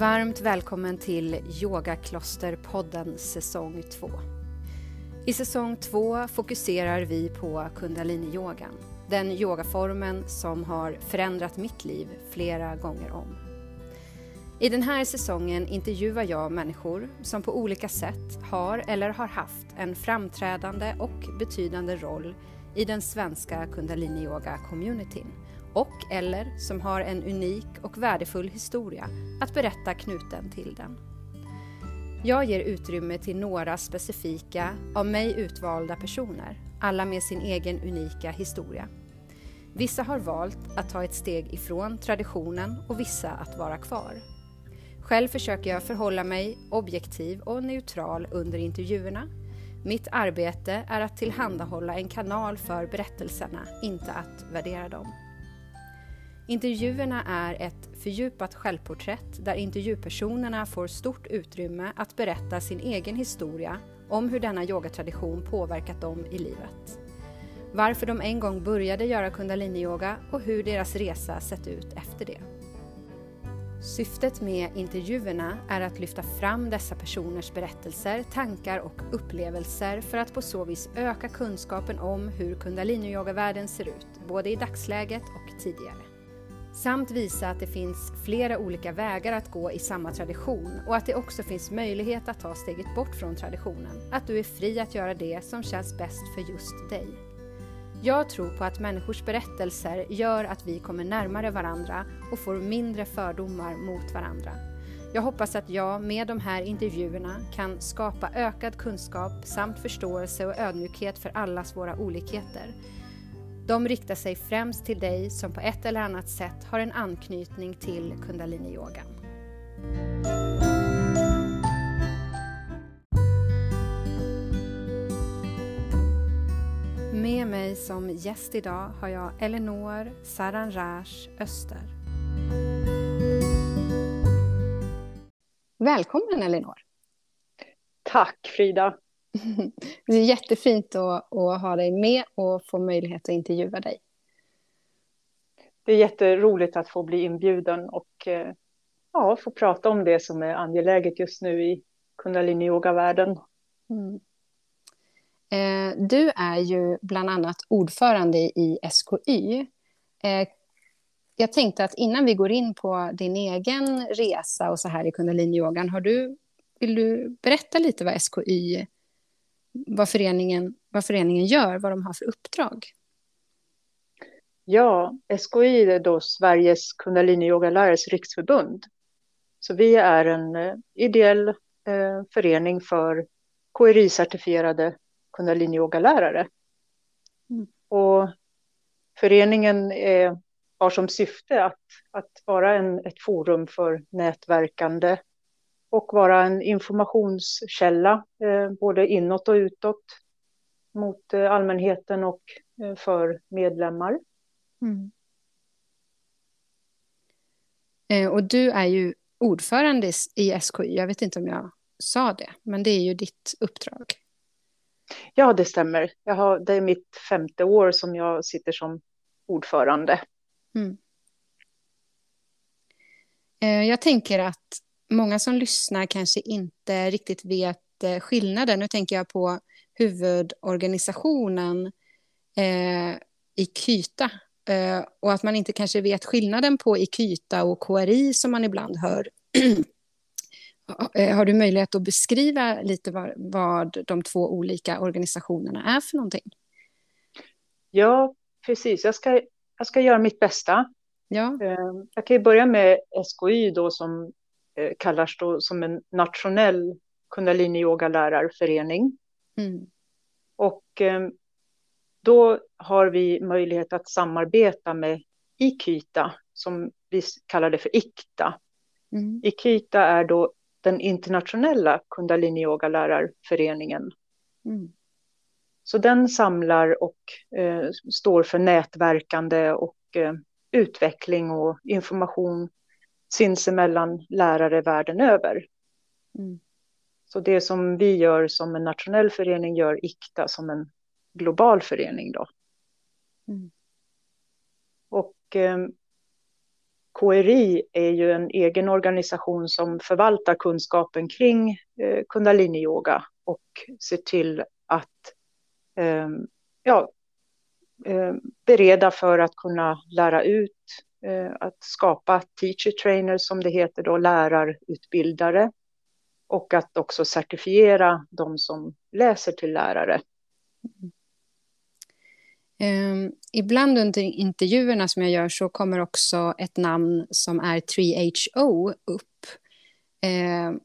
Varmt välkommen till Yogaklosterpodden säsong 2. I säsong 2 fokuserar vi på kundaliniyogan, den yogaformen som har förändrat mitt liv flera gånger om. I den här säsongen intervjuar jag människor som på olika sätt har eller har haft en framträdande och betydande roll i den svenska kundaliniyoga-communityn och eller som har en unik och värdefull historia att berätta knuten till den. Jag ger utrymme till några specifika, av mig utvalda personer, alla med sin egen unika historia. Vissa har valt att ta ett steg ifrån traditionen och vissa att vara kvar. Själv försöker jag förhålla mig objektiv och neutral under intervjuerna. Mitt arbete är att tillhandahålla en kanal för berättelserna, inte att värdera dem. Intervjuerna är ett fördjupat självporträtt där intervjupersonerna får stort utrymme att berätta sin egen historia om hur denna yogatradition påverkat dem i livet. Varför de en gång började göra kundaliniyoga och hur deras resa sett ut efter det. Syftet med intervjuerna är att lyfta fram dessa personers berättelser, tankar och upplevelser för att på så vis öka kunskapen om hur kundaliniyoga-världen ser ut, både i dagsläget och tidigare. Samt visa att det finns flera olika vägar att gå i samma tradition och att det också finns möjlighet att ta steget bort från traditionen. Att du är fri att göra det som känns bäst för just dig. Jag tror på att människors berättelser gör att vi kommer närmare varandra och får mindre fördomar mot varandra. Jag hoppas att jag med de här intervjuerna kan skapa ökad kunskap samt förståelse och ödmjukhet för allas våra olikheter de riktar sig främst till dig som på ett eller annat sätt har en anknytning till kundaliniyogan. Med mig som gäst idag har jag Elinor Saranraj Öster. Välkommen Elinor! Tack Frida! Det är jättefint att, att ha dig med och få möjlighet att intervjua dig. Det är jätteroligt att få bli inbjuden och eh, ja, få prata om det som är angeläget just nu i kundalini-yoga-världen. Mm. Eh, du är ju bland annat ordförande i SKY. Eh, jag tänkte att innan vi går in på din egen resa och så här i kundaliniyogan, har du, vill du berätta lite vad SKY vad föreningen, vad föreningen gör, vad de har för uppdrag? Ja, SKI är då Sveriges kundaliniyogalärares riksförbund. Så vi är en eh, ideell eh, förening för KRI-certifierade kundaliniyogalärare. Mm. Och föreningen är, har som syfte att, att vara en, ett forum för nätverkande och vara en informationskälla eh, både inåt och utåt mot eh, allmänheten och eh, för medlemmar. Mm. Och du är ju ordförande i SKI, jag vet inte om jag sa det, men det är ju ditt uppdrag. Ja, det stämmer. Jag har, det är mitt femte år som jag sitter som ordförande. Mm. Jag tänker att många som lyssnar kanske inte riktigt vet eh, skillnaden. Nu tänker jag på huvudorganisationen eh, i KYTA eh, och att man inte kanske vet skillnaden på IKYTA och KRI som man ibland hör. Eh, har du möjlighet att beskriva lite vad, vad de två olika organisationerna är för någonting? Ja, precis. Jag ska, jag ska göra mitt bästa. Ja. Eh, jag kan börja med SKY då som kallas då som en nationell kundalini-yoga-lärarförening. Mm. Och eh, då har vi möjlighet att samarbeta med IKITA, som vi kallar det för IKTA. Mm. IKITA är då den internationella kundalini-yoga-lärarföreningen. Mm. Så den samlar och eh, står för nätverkande och eh, utveckling och information sinsemellan lärare världen över. Mm. Så det som vi gör som en nationell förening gör IKTA som en global förening då. Mm. Och eh, KRI är ju en egen organisation som förvaltar kunskapen kring eh, kundaliniyoga och ser till att eh, ja, eh, bereda för att kunna lära ut, Eh, att skapa teacher trainers som det heter då, lärarutbildare och att också certifiera de som läser till lärare. Um, ibland under intervjuerna som jag gör så kommer också ett namn som är 3HO upp. Uh,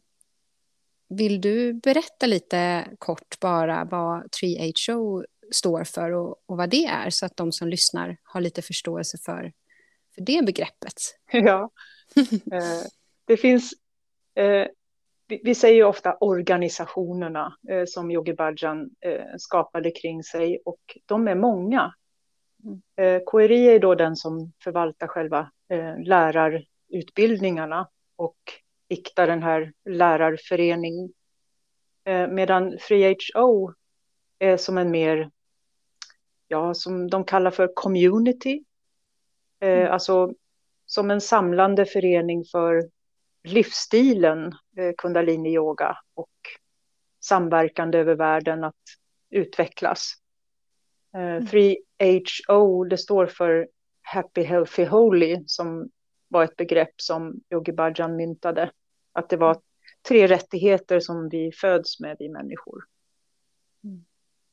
vill du berätta lite kort bara vad 3HO står för och, och, vad det är så att de som lyssnar har lite förståelse för, för det begreppet? Ja, eh, det finns eh, vi, säger ju ofta organisationerna eh, som Yogi Bhajan eh, skapade kring sig och de är många. Eh, KRI är då den som förvaltar själva eh, lärarutbildningarna och iktar den här lärarföreningen. Eh, medan 3HO är som en mer, ja, som de kallar för community. Eh, mm. Alltså som en samlande förening för livsstilen eh, kundalini-yoga och samverkande över världen att utvecklas. Eh, 3HO, mm. det står för Happy, Healthy, Holy, som var ett begrepp som Yogi Bhajan myntade. Att det var tre rättigheter som vi föds med, vi människor. Mm.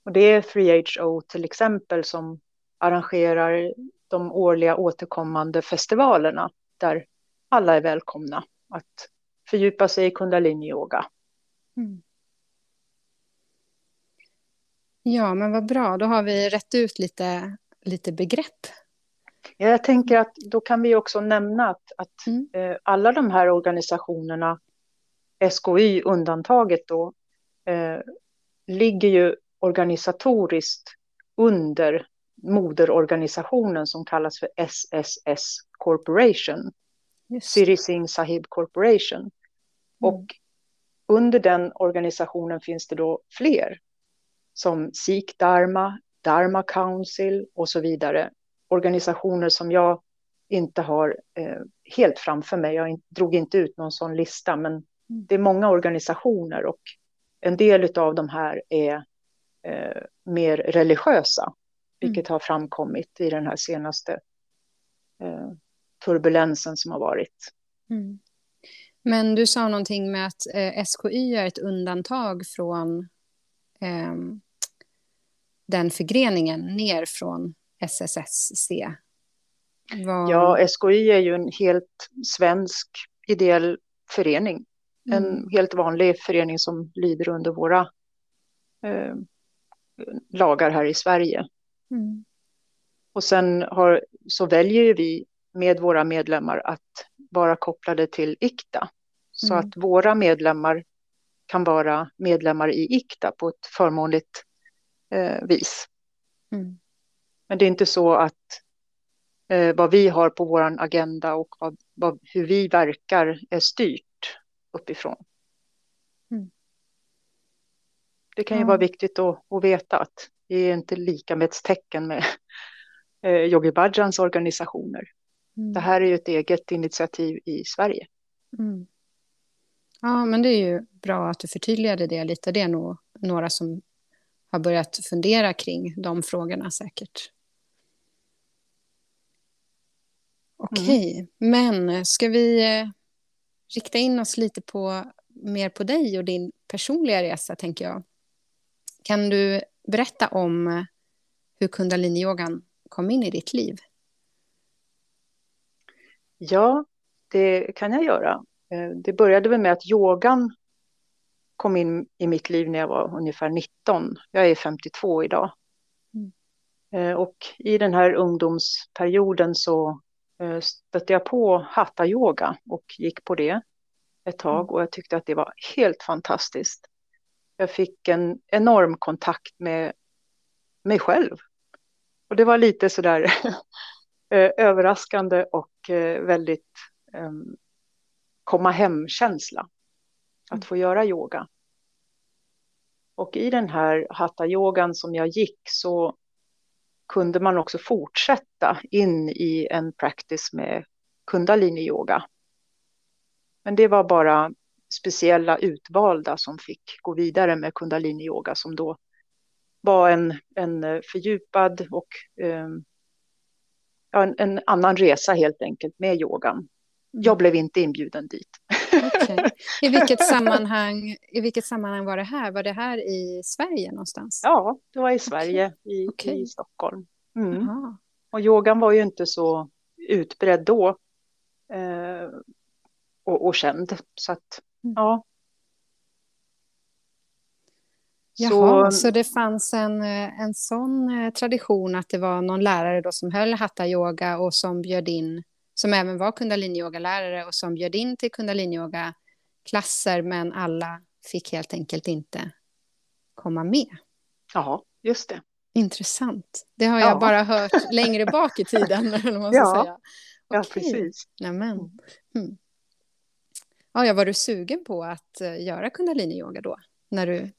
Och det är 3HO till exempel som arrangerar de årliga återkommande festivalerna där alla är välkomna att fördjupa sig i kundalini-yoga. Mm. Ja, men vad bra. Då har vi rätt ut lite, lite begrepp. Ja, jag tänker att då kan vi också nämna att, att mm. eh, alla de här organisationerna, SKY undantaget då, eh, ligger ju organisatoriskt under moderorganisationen som kallas för SSS Corporation. Siri Singh Sahib Corporation. Mm. Och under den organisationen finns det då fler som Sikh Dharma, Dharma Council och så vidare. Organisationer som jag inte har eh, helt framför mig. Jag drog inte ut någon sån lista, men mm. det är många organisationer och en del av de här är eh, mer religiösa, vilket mm. har framkommit i den här senaste eh, turbulensen som har varit. Mm. Men du sa någonting med att eh, SKY är ett undantag från eh, den förgreningen ner från SSSC. Var... Ja, SKY är ju en helt svensk ideell förening. Mm. En helt vanlig förening som lyder under våra eh, lagar här i Sverige. Mm. Och sen har, så väljer vi med våra medlemmar att vara kopplade till IKTA. Så mm. att våra medlemmar kan vara medlemmar i IKTA på ett förmånligt eh, vis. Mm. Men det är inte så att eh, vad vi har på vår agenda och vad, vad, hur vi verkar är styrt uppifrån. Mm. Det kan ju vara viktigt att, att veta att det är inte lika med ett tecken med Yogi Bhajans organisationer. Mm. Det här är ju ett eget initiativ i Sverige. Mm. Ja, men det är ju bra att du förtydligade det lite. Det är nog några som har börjat fundera kring de frågorna säkert. Okej, mm. men ska vi eh, rikta in oss lite på mer på dig och din personliga resa, tänker jag. Kan du berätta om hur kundaliniyogan kom in i ditt liv? Ja, det kan jag göra. Eh, det började väl med att yogan kom in i mitt liv när jag var ungefär 19. Jag är 52 idag. Mm. Eh, och i den här ungdomsperioden så eh, stötte jag på hatta-yoga och gick på det ett tag mm. och jag tyckte att det var helt fantastiskt. Jag fick en enorm kontakt med mig själv. Och det var lite sådär Eh, överraskande och eh, väldigt um, komma hem-känsla. Att mm. få göra yoga. Och i den här hatta-yogan som jag gick så kunde man också fortsätta in i en practice med kundalini-yoga. Men det var bara speciella utvalda som fick gå vidare med kundalini-yoga som då var en, en fördjupad och eh, en, en, annan resa helt enkelt med yogan. Mm. Jag blev inte inbjuden dit. Okay. I, vilket sammanhang, I vilket sammanhang var det här? Var det här i Sverige någonstans? Ja, det var i Sverige, okay. I, okay. i Stockholm. Mm. Och yogan var ju inte så utbredd då eh, och, och känd. Så att. Ja. Jaha, så, så det fanns en, eh, en sån eh, tradition att det var någon lärare då som höll hatta-yoga och som bjöd in, som även var kundalini-yoga-lärare och som bjöd in till kundalini-yoga-klasser men alla fick helt enkelt inte komma med. Ja, just det. Intressant. Det har jag ja. bara hört längre bak i tiden. Man ja. Säga. ja, precis. Nämen. Mm. Mm. Ja, jag var du sugen på att eh, göra kundalini-yoga då? När du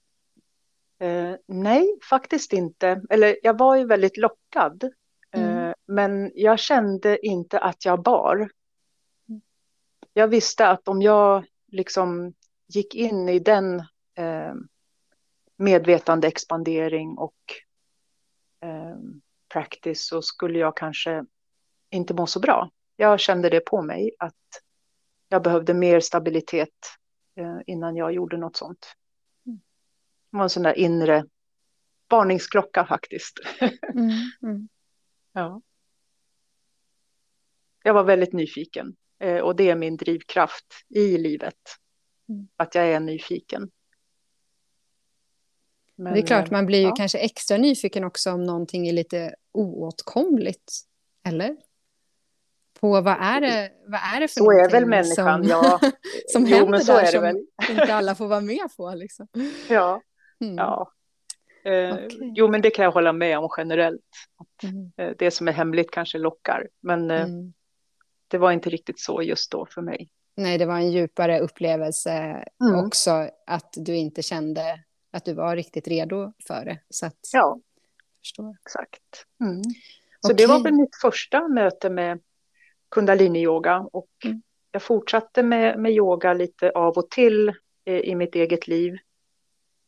Eh, nej, faktiskt inte. Eller jag var ju väldigt lockad. Eh, mm. Men jag kände inte att jag bar. Jag visste att om jag liksom gick in i den eh, medvetande expandering och eh, practice så skulle jag kanske inte må så bra. Jag kände det på mig att jag behövde mer stabilitet eh, innan jag gjorde något sånt. Det var en sån där inre varningsklocka faktiskt. Mm, mm. ja. Jag var väldigt nyfiken eh, och det är min drivkraft i livet. Mm. Att jag är nyfiken. Men, det är klart, man blir ju ja. kanske extra nyfiken också om någonting är lite oåtkomligt. Eller? På vad är det, vad är det för Så är väl människan, som, ja. som jo, händer där som inte alla får vara med på. Liksom. Ja, Mm. Ja. Eh, okay. Jo, men det kan jag hålla med om generellt. Att mm. eh, det som är hemligt kanske lockar, men eh, mm. det var inte riktigt så just då för mig. Nej, det var en djupare upplevelse mm. också, att du inte kände att du var riktigt redo för det. Så att, ja, förstår. exakt. Mm. Så okay. det var väl mitt första möte med kundalini-yoga och mm. jag fortsatte med, med yoga lite av och till eh, i mitt eget liv.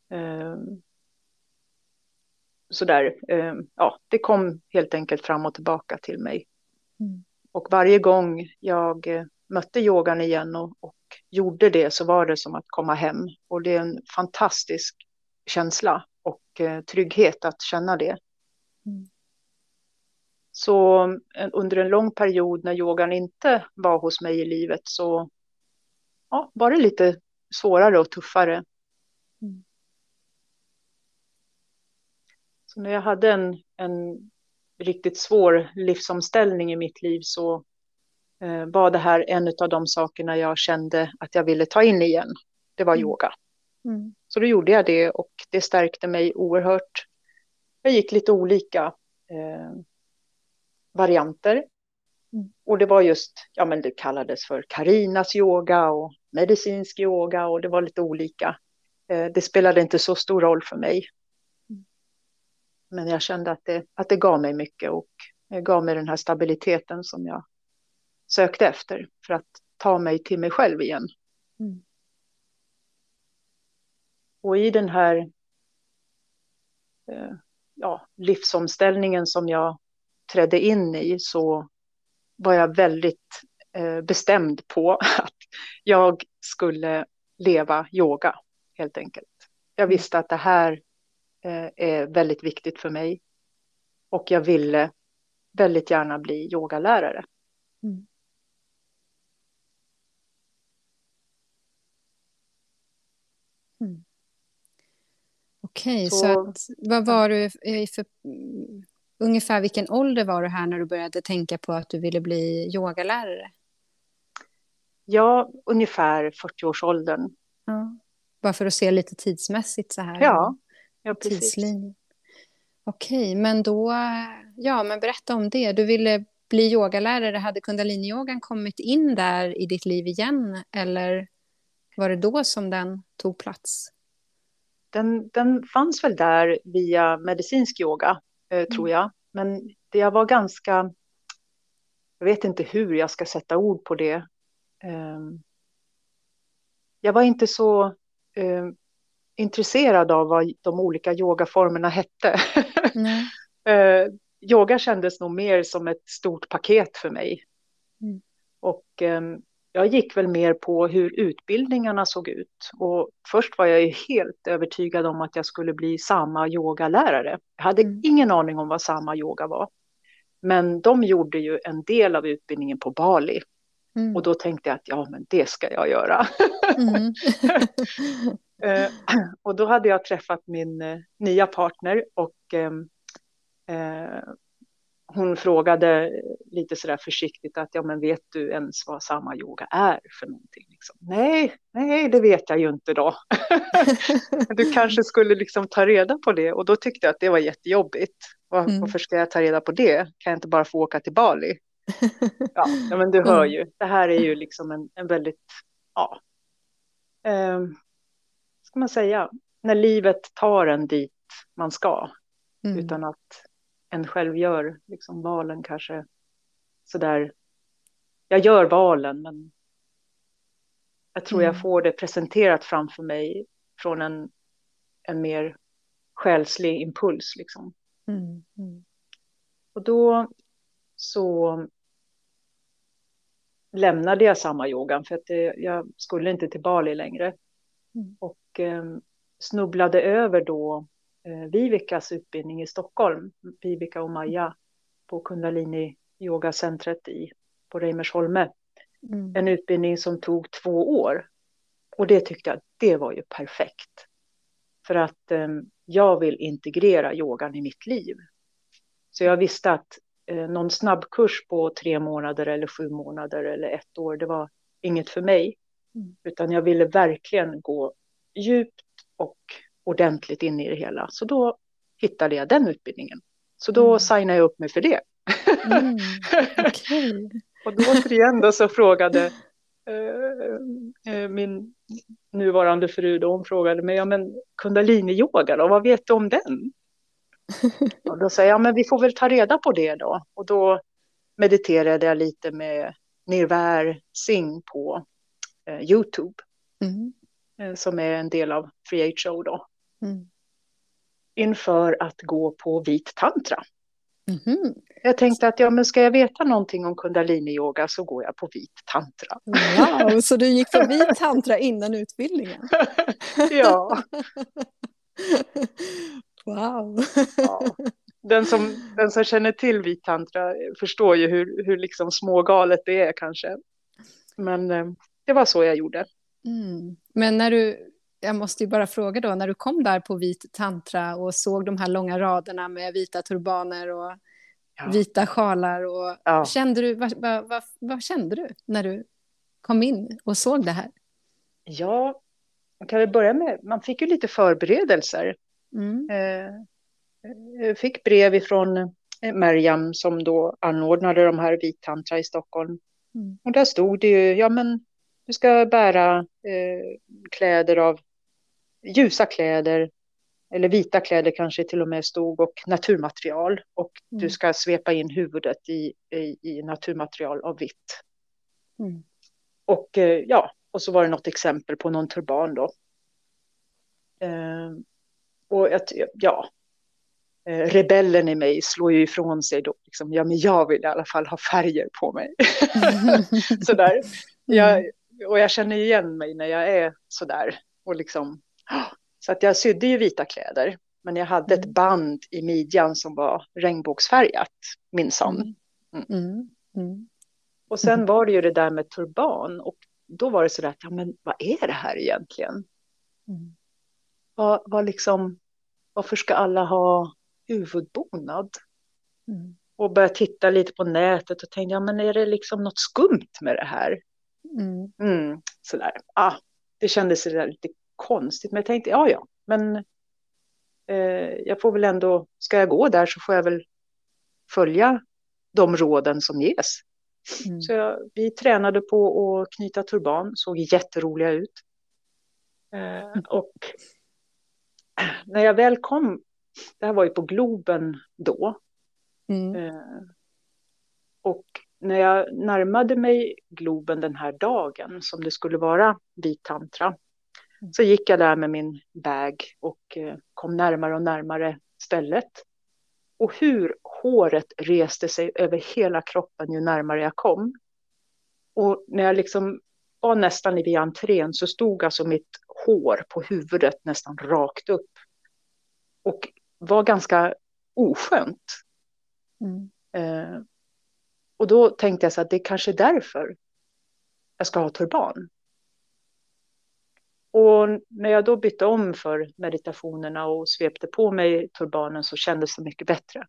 Ehm, sådär, ehm, ja, det kom helt enkelt fram och tillbaka till mig. Mm. Och varje gång jag eh, mötte yogan igen och, och, gjorde det så var det som att komma hem. Och det är en fantastisk känsla och eh, trygghet att känna det. Mm. Så under en lång period när yogan inte var hos mig i livet så ja, var det lite svårare och tuffare. Mm. Så när jag hade en, en riktigt svår livsomställning i mitt liv så eh, var det här en av de sakerna jag kände att jag ville ta in igen. Det var mm. yoga. Mm. Så då gjorde jag det och det stärkte mig oerhört. Jag gick lite olika eh, varianter. Mm. Och det var just, ja men det kallades för Karinas yoga och medicinsk yoga och det var lite olika. Eh, det spelade inte så stor roll för mig. Men jag kände att det, att det gav mig mycket och gav mig den här stabiliteten som jag sökte efter för att ta mig till mig själv igen. Mm. Och i den här eh, ja, livsomställningen som jag trädde in i så var jag väldigt eh, bestämd på att jag skulle leva yoga helt enkelt. Jag visste att det här Eh, är väldigt viktigt för mig. Och jag ville väldigt gärna bli yogalärare. Mm. Mm. Okej, okay, så, så att, vad var du i för... Ungefär vilken ålder var du här när du började tänka på att du ville bli yogalärare? Ja, ungefär 40-årsåldern. Ja. Bara för att se lite tidsmässigt så här. Ja, Ja, precis. Okej, men då, ja, men berätta om det. Du ville bli yogalärare. Hade kundaliniyogan kommit in där i ditt liv igen? Eller var det då som den tog plats? Den, den fanns väl där via medicinsk yoga, mm. tror jag. Men det jag var ganska jag vet inte hur jag ska sätta ord på det. Ehm, jag var inte så ehm, intresserad av vad de olika yogaformerna hette. Mm. yoga kändes nog mer som ett stort paket för mig. Mm. Och ehm, jag gick väl mer på hur utbildningarna såg ut. Och först var jag ju helt övertygad om att jag skulle bli samma yogalärare. Jag hade mm. ingen aning om vad samma yoga var. Men de gjorde ju en del av utbildningen på Bali. Mm. Och då tänkte jag att ja, men det ska jag göra. Mm. Eh, och då hade jag träffat min eh, nya partner och ehm, eh, hon frågade lite sådär försiktigt att ja men vet du ens vad samma yoga är för någonting? Liksom. Nej, nej det vet jag ju inte då. du kanske skulle liksom ta reda på det och då tyckte jag att det var jättejobbigt. Mm. Varför ska jag ta reda på det? Kan jag inte bara få åka till Bali? ja, ja, men du hör ju, det här är ju liksom en, en väldigt, ja, eh, ska man säga, när livet tar en dit man ska, mm. utan att en själv gör liksom valen kanske sådär. Jag gör valen, men jag tror mm. jag får det presenterat framför mig från en, en mer själslig impuls. Liksom. Mm. Mm. Och då så lämnade jag samma yogan för att det, jag skulle inte till Bali längre. Mm. Och eh, snubblade över då Vivikas utbildning i Stockholm, Vivika och Maja på Kundalini yogacentret i, på Reimersholme. Mm. En utbildning som tog två år. Och det tyckte jag, det var ju perfekt. För att eh, jag vill integrera yogan i mitt liv. Så jag visste att eh, någon snabbkurs på tre månader eller sju månader eller ett år, det var inget för mig. Mm. Utan jag ville verkligen gå djupt och ordentligt in i det hela. Så då hittade jag den utbildningen. Så då mm. signade jag upp mig för det. Mm, okay. och då återigen då så frågade eh, eh, min nuvarande fru då, hon frågade mig, ja men kundalini-yoga då, vad vet du om den? och då säger jag, ja men vi får väl ta reda på det då. Och då mediterade jag lite med Nirvär Singh på eh, Youtube. Mm. Eh, som är en del av Free HO då. Mm. Inför att gå på vit tantra. Mm. Jag tänkte att ja, men ska jag veta någonting om kundalini-yoga så går jag på vit tantra. Wow, så du gick på vit tantra innan utbildningen? ja. Wow. ja. Den, som, den som känner till vit tantra förstår ju hur, hur liksom smågalet det är kanske. Men eh, det var så jag gjorde. Mm. Men när du, jag måste ju bara fråga då, när du kom där på vit tantra och såg de här långa raderna med vita turbaner och ja. vita sjalar, och ja. kände du, vad, vad, vad, vad, kände du när du kom in och såg det här? Ja, man kan väl börja med, man fick ju lite förberedelser. Mm. Eh, jag fick brev ifrån eh, Merjam som då anordnade de här vit tantra i Stockholm. Mm. Och där stod det ju, ja men du ska bära eh, kläder av ljusa kläder eller vita kläder kanske till och med stod och naturmaterial och mm. du ska svepa in huvudet i, i, i naturmaterial av vitt. Mm. Och eh, ja, och så var det något exempel på någon turban då. Eh, och att, ja, eh, rebellen i mig slår ju ifrån sig då, liksom, ja men jag vill i alla fall ha färger på mig. Sådär. Jag, mm och jag känner igen mig när jag är sådär. Och liksom, så att jag sydde ju vita kläder. Men jag hade ett mm. band i midjan som var regnbågsfärgat, minsann. Mm. Mm. mm. Mm. Och sen var det ju det där med turban. Och då var det så att, ja men vad är det här egentligen? Mm. Vad, vad liksom, varför ska alla ha huvudbonad? Mm. Och började titta lite på nätet och tänkte, ja men är det liksom något skumt med det här? Mm. Mm, sådär. Ah, det kändes sådär lite konstigt, men jag tänkte ja, ja, men eh, jag får väl ändå, ska jag gå där så får jag väl följa de råden som ges. Mm. Så jag, vi tränade på att knyta turban, såg jätteroliga ut. Eh, och när jag väl kom, det här var ju på Globen då, mm. eh, och när jag närmade mig Globen den här dagen som det skulle vara vid tantra så gick jag där med min bag och eh, kom närmare och närmare stället. Och hur håret reste sig över hela kroppen ju närmare jag kom. Och när jag liksom var nästan vid entrén så stod alltså mitt hår på huvudet nästan rakt upp. Och var ganska oskönt. Mm. Eh, och då tänkte jag så att det är kanske är därför jag ska ha turban. Och när jag då bytte om för meditationerna och svepte på mig turbanen så kändes det mycket bättre.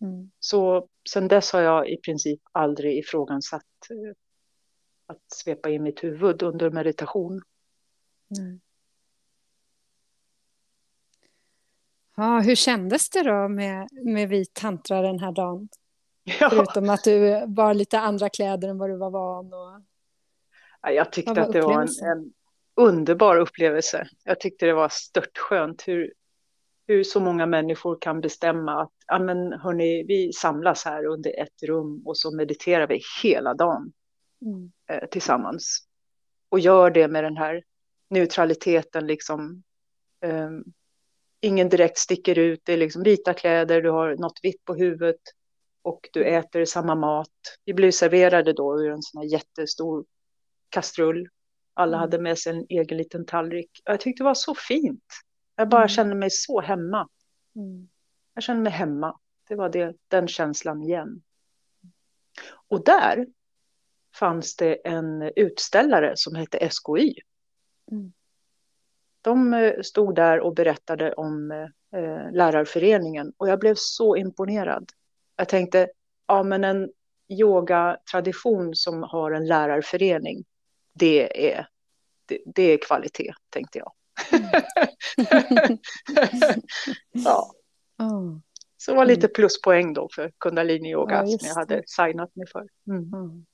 Mm. Så sen dess har jag i princip aldrig ifrågasatt eh, att svepa in mitt huvud under meditation. Mm. Ja, hur kändes det då med, med vit tantra den här dagen? Ja. Förutom att du bar lite andra kläder än vad du var van. Och... Ja, jag tyckte att det var en, en, underbar upplevelse. Jag tyckte det var störtskönt hur, hur så många människor kan bestämma att men hörni, vi samlas här under ett rum och så mediterar vi hela dagen mm. eh, tillsammans. Och gör det med den här neutraliteten, liksom. Eh, ingen direkt sticker ut, det är liksom vita kläder, du har något vitt på huvudet och du äter samma mat. Vi blev serverade då ur en sån här jättestor kastrull alla mm. hade med sig en egen liten tallrik. Jag tyckte det var så fint. Jag bara mm. kände mig så hemma. Mm. Jag kände mig hemma. Det var det, den känslan igen. Och där fanns det en utställare som hette SKY. Mm. De eh, stod där och berättade om eh, lärarföreningen och jag blev så imponerad. Jag tänkte, ja men en yogatradition som har en lärarförening, det är, det, det är kvalitet, tänkte jag. ja. Oh. Så det var lite mm. pluspoäng då för kundalini-yoga ja, som jag hade signat mig för. Mm. Mm.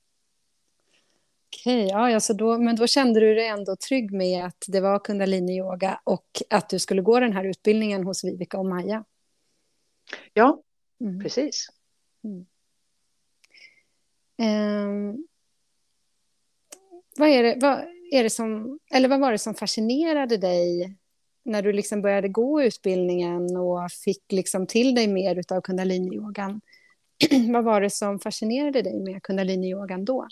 Okej, okay, ja, alltså då, men då kände du dig ändå trygg med att det var kundalini-yoga och att du skulle gå den här utbildningen hos Vivica och Maja? Ja, mm. precis. Eh, vad, är det, vad är det som, eller vad var det som fascinerade dig när du liksom började gå utbildningen och fick liksom till dig mer av kundaliniyogan? vad var det som fascinerade dig med kundaliniyogan då?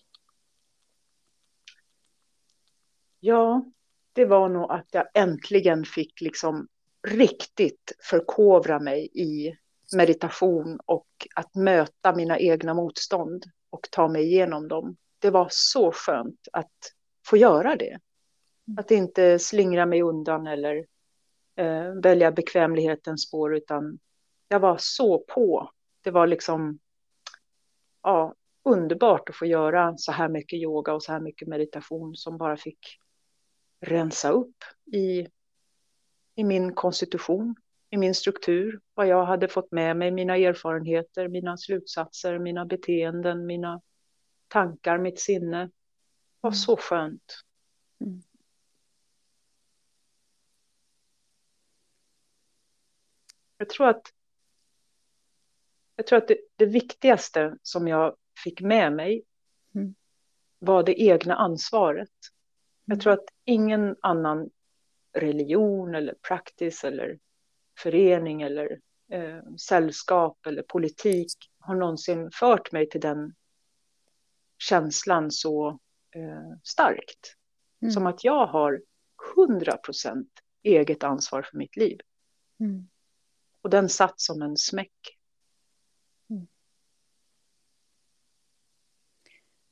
Ja, det var nog att jag äntligen fick liksom riktigt förkovra mig i meditation och att möta mina egna motstånd och ta mig igenom dem det var så skönt att få göra det. Mm. Att inte slingra mig undan eller eh, välja bekvämlighetens spår, utan jag var så på. Det var liksom ja, underbart att få göra så här mycket yoga och så här mycket meditation som bara fick rensa upp i, i min konstitution, i min struktur, vad jag hade fått med mig, mina erfarenheter, mina slutsatser, mina beteenden, mina tankar, mitt sinne. Det var mm. så skönt. Mm. Jag tror att, jag tror att det, det, viktigaste som jag fick med mig mm. var det egna ansvaret. Jag mm. tror att ingen annan religion eller practice eller förening eller eh, sällskap eller politik har någonsin fört mig till den känslan så eh, starkt. Mm. Som att jag har 100 procent eget ansvar för mitt liv. Mm. Och den satt som en smäck. Mm.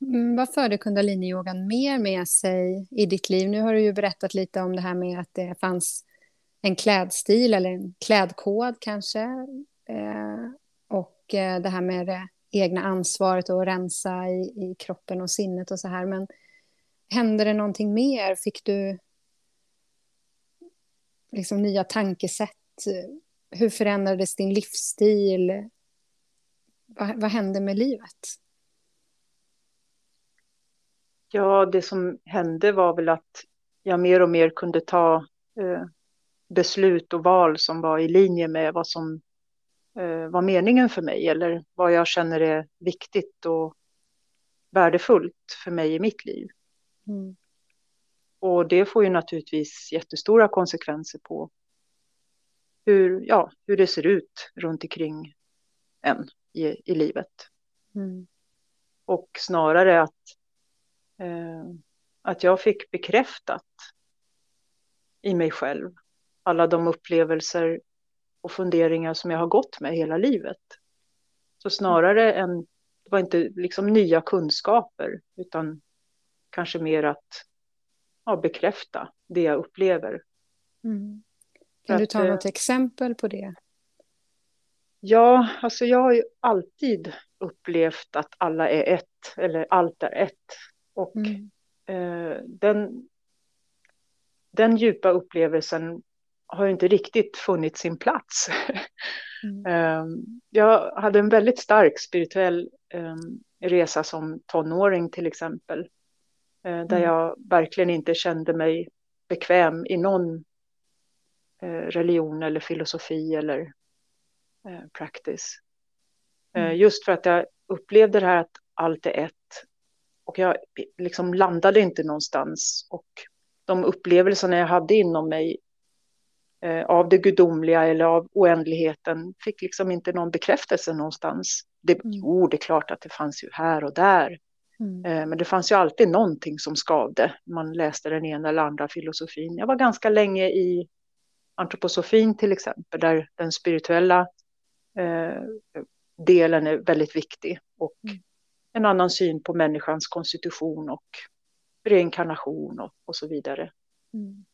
mm vad förde kundaliniyogan mer med sig i ditt liv? Nu har du ju berättat lite om det här med att det fanns en klädstil eller en klädkod kanske. Eh, och eh, det här med det egna ansvaret och rensa i, i kroppen och sinnet och så här. Men hände det någonting mer? Fick du liksom nya tankesätt? Hur förändrades din livsstil? Vad, vad hände med livet? Ja, det som hände var väl att jag mer och mer kunde ta eh, beslut och val som var i linje med vad som eh, var meningen för mig eller vad jag känner är viktigt och värdefullt för mig i mitt liv. Mm. Och det får ju naturligtvis jättestora konsekvenser på hur, ja, hur det ser ut runt omkring en i, i livet. Mm. Och snarare att, eh, att jag fick bekräftat i mig själv alla de upplevelser och funderingar som jag har gått med hela livet. Så snarare än, det var inte liksom nya kunskaper, utan kanske mer att ja, bekräfta det jag upplever. Mm. Kan du ta att, något exempel på det? Ja, alltså jag har ju alltid upplevt att alla är ett, eller allt är ett. Och mm. eh, den, den djupa upplevelsen har inte riktigt funnit sin plats. Mm. Ehm, jag hade en väldigt stark spirituell um, resa som tonåring till exempel. Uh, där mm. jag verkligen inte kände mig bekväm i någon uh, religion eller filosofi eller uh, practice. Mm. Just för att jag upplevde det här att allt är ett. Och jag liksom landade inte någonstans. Och de upplevelserna jag hade inom mig eh, av det gudomliga eller av oändligheten fick liksom inte någon bekräftelse någonstans. Det, mm. Jo, det är klart att det fanns ju här och där. Mm. Eh, men det fanns ju alltid någonting som skavde. Man läste den ena eller andra filosofin. Jag var ganska länge i antroposofin till exempel, där den spirituella eh, delen är väldigt viktig. Och mm. en annan syn på människans konstitution och reinkarnation och, och så vidare. Mm.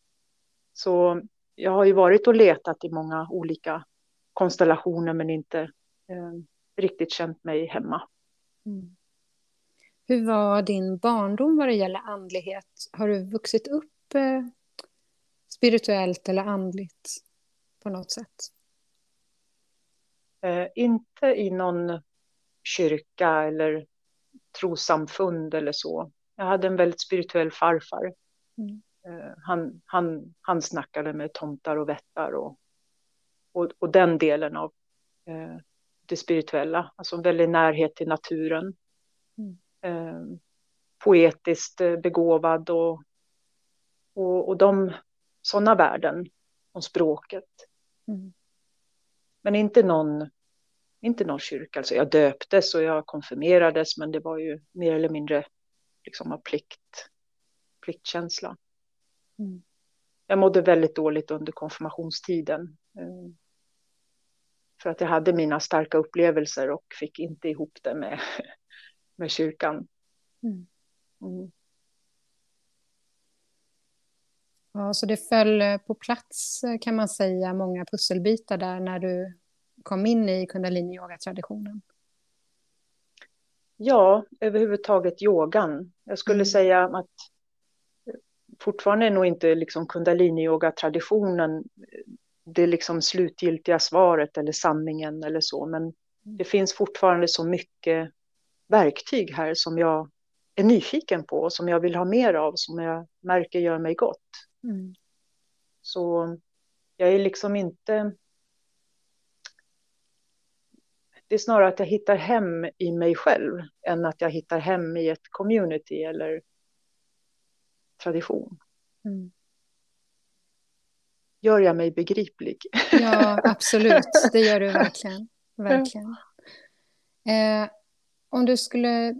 Så jag har ju varit och letat i många olika konstellationer men inte eh, riktigt känt mig hemma. Mm. Hur var din barndom vad det gäller andlighet? Har du vuxit upp eh, spirituellt eller andligt på något sätt? Eh, inte i någon kyrka eller trosamfund eller så. Jag hade en väldigt spirituell farfar. Mm. Eh, han, han, han snackade med tomtar och vättar och, och, och den delen av eh, det spirituella, alltså en väldig närhet till naturen. Mm. Eh, poetiskt eh, begåvad och, och, och de sådana värden om språket. Mm. Men inte någon, inte någon kyrka. Alltså jag döptes och jag konfirmerades, men det var ju mer eller mindre liksom av plikt, pliktkänsla. Mm. Jag mådde väldigt dåligt under konfirmationstiden. Eh, för att jag hade mina starka upplevelser och fick inte ihop det med, med kyrkan. Mm. Mm. Ja, så det föll på plats kan man säga, många pusselbitar där när du kom in i kundalini-yoga-traditionen? Ja, överhuvudtaget yogan. Jag skulle mm. säga att fortfarande är nog inte liksom kundalini-yoga-traditionen det liksom slutgiltiga svaret eller sanningen eller så, men det finns fortfarande så mycket verktyg här som jag är nyfiken på och som jag vill ha mer av, som jag märker gör mig gott. Mm. Så jag är liksom inte... Det är snarare att jag hittar hem i mig själv än att jag hittar hem i ett community eller tradition. Mm. Gör jag mig begriplig? Ja, absolut. Det gör du verkligen. verkligen. Eh, om du skulle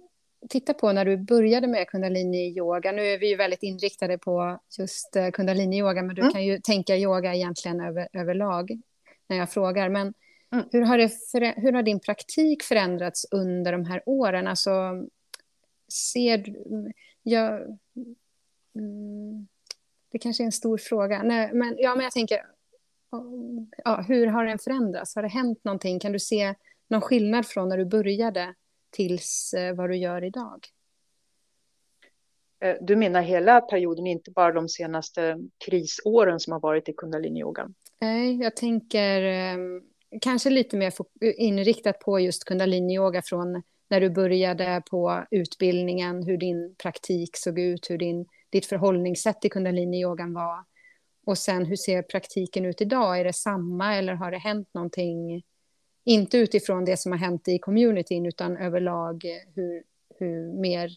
titta på när du började med kundalini-yoga. Nu är vi ju väldigt inriktade på just eh, kundalini-yoga, men du mm. kan ju tänka yoga egentligen över, överlag när jag frågar. Men mm. hur, har det hur har din praktik förändrats under de här åren? Alltså, ser. Jag, Mm, det kanske är en stor fråga. Nej, men, ja, men jag tänker, ja, hur har den förändrats? Har det hänt någonting? Kan du se någon skillnad från när du började tills eh, vad du gör idag? Eh, du menar hela perioden, inte bara de senaste krisåren som har varit i kundaliniyogan? Nej, jag tänker eh, kanske lite mer inriktat på just kundaliniyoga från när du började på utbildningen, hur din praktik såg ut, hur din ditt förhållningssätt till kundalini-yogan var. Och sen hur ser praktiken ut idag? Är det samma eller har det hänt någonting? Inte utifrån det som har hänt i communityn utan överlag hur, hur mer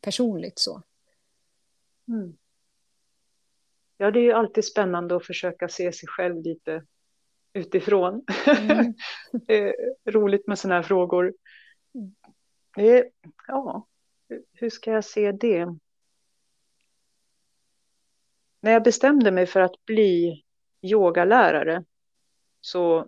personligt så. Mm. Ja, det är ju alltid spännande att försöka se sig själv lite utifrån. Mm. roligt med sådana här frågor. Mm. Ja, hur ska jag se det? När jag bestämde mig för att bli yogalärare så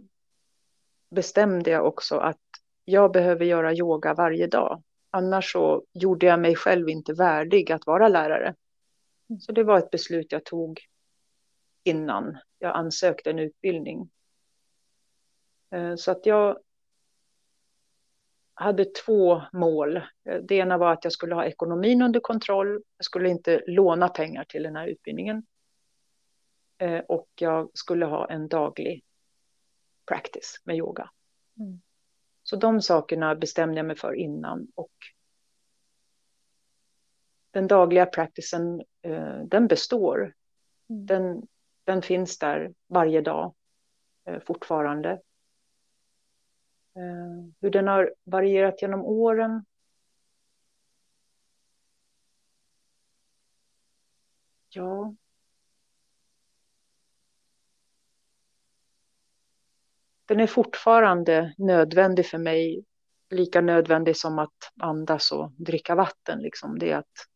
bestämde jag också att jag behöver göra yoga varje dag. Annars så gjorde jag mig själv inte värdig att vara lärare. Mm. Så det var ett beslut jag tog innan jag ansökte en utbildning. Eh, så att jag hade två mål. Eh, det ena var att jag skulle ha ekonomin under kontroll. Jag skulle inte låna pengar till den här utbildningen. Eh, och jag skulle ha en daglig practice med yoga. Mm. Så de sakerna bestämde jag mig för innan. Och den dagliga practicen, eh, den består. Mm. Den, den finns där varje dag fortfarande. Eh, hur den har varierat genom åren. Ja. Den är fortfarande nödvändig för mig, lika nödvändig som att andas och dricka vatten. Liksom. Det är att,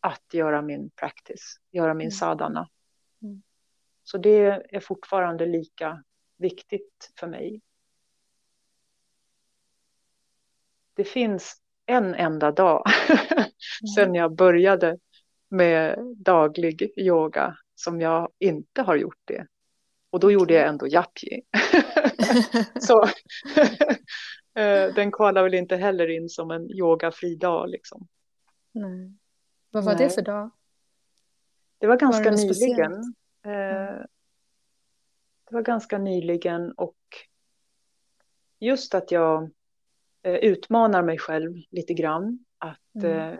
att göra min practice, göra min mm. sadhana. Mm. Så det är fortfarande lika viktigt för mig. Det finns en enda dag mm. sedan jag började med daglig yoga som jag inte har gjort det. Och då gjorde jag ändå japji. så eh, den kvalar väl inte heller in som en yogafri dag liksom. Nej. Vad var Nej. det för dag? Det var ganska var nyligen. Mm. Det var ganska nyligen och just att jag Eh, utmanar mig själv lite grann. Att mm. Eh,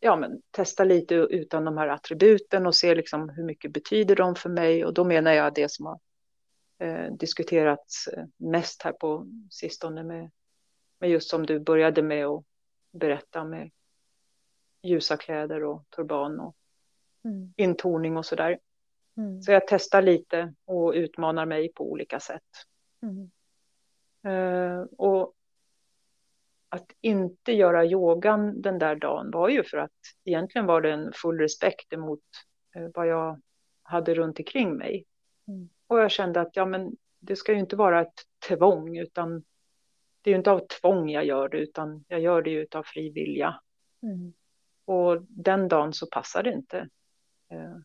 ja, men, testa lite utan de här attributen och se liksom hur mycket betyder de för mig. Och då menar jag det som har eh, diskuterats eh, mest här på sistone med, med just som du började med att berätta med ljusa kläder och turban och mm. intoning och sådär. Mm. Så jag testar lite och utmanar mig på olika sätt. Mm. Uh, och att inte göra yogan den där dagen var ju för att egentligen var det en full respekt emot eh, vad jag hade runt omkring mig. Mm. Och jag kände att ja, men det ska ju inte vara ett tvång, utan det är ju inte av tvång jag gör det, utan jag gör det ju av fri vilja. Mm. Och den dagen så passade det inte eh,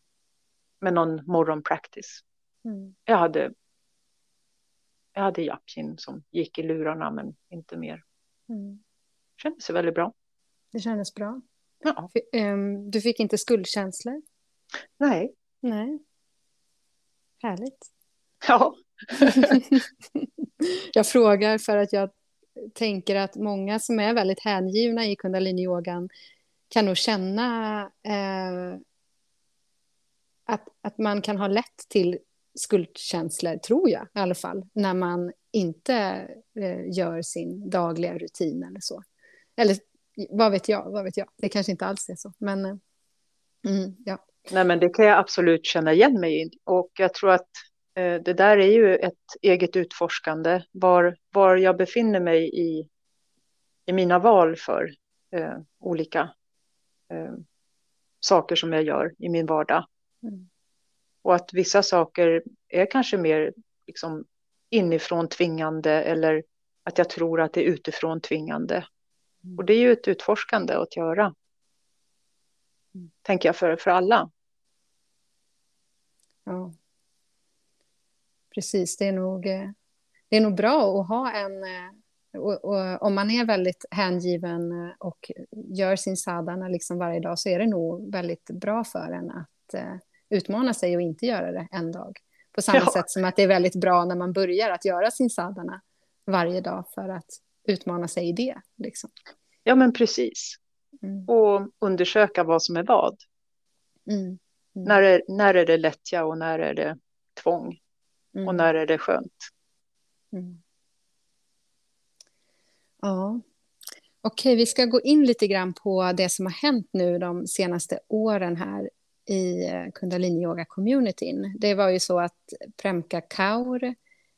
med någon morgonpractice. Mm. Jag hade jag hade Japkin som gick i lurarna, men inte mer. Mm. Kändes väldigt bra. Det kändes bra. Ja. Ehm, du fick inte skuldkänslor? Nej. Nej. Härligt. Ja. jag frågar för att jag tänker att många som är väldigt hängivna i kundaliniyogan kan nog känna eh, att, att man kan ha lätt till skuldkänslor, tror jag i alla fall, när man inte eh, gör sin dagliga rutin eller så. Eller vad vet jag, vad vet jag. Det kanske inte alls är så, men eh, mm, ja. Nej, men det kan jag absolut känna igen mig i. Och jag tror att eh, det där är ju ett eget utforskande. Var, var jag befinner mig i, i mina val för eh, olika eh, saker som jag gör i min vardag. Mm. Och att vissa saker är kanske mer liksom, inifrån tvingande eller att jag tror att det är utifrån tvingande. Mm. Och det är ju ett utforskande att göra. Mm. Tänker jag för, för alla. Ja. Precis, det är nog, eh, det är nog bra att ha en... Eh, och, och, om man är väldigt hängiven eh, och gör sin sadhana liksom varje dag så är det nog väldigt bra för en att utmana sig och inte göra det en dag. På samma ja. sätt som att det är väldigt bra när man börjar att göra sin sadhana varje dag för att utmana sig i det. Liksom. Ja, men precis. Mm. Och undersöka vad som är vad. Mm. Mm. När, är, när är det lättja och när är det tvång? Och mm. när är det skönt? Mm. Ja. Okej, vi ska gå in lite grann på det som har hänt nu de senaste åren här i eh, kundalini yoga-communityn. Det var ju så att Premka Kaur,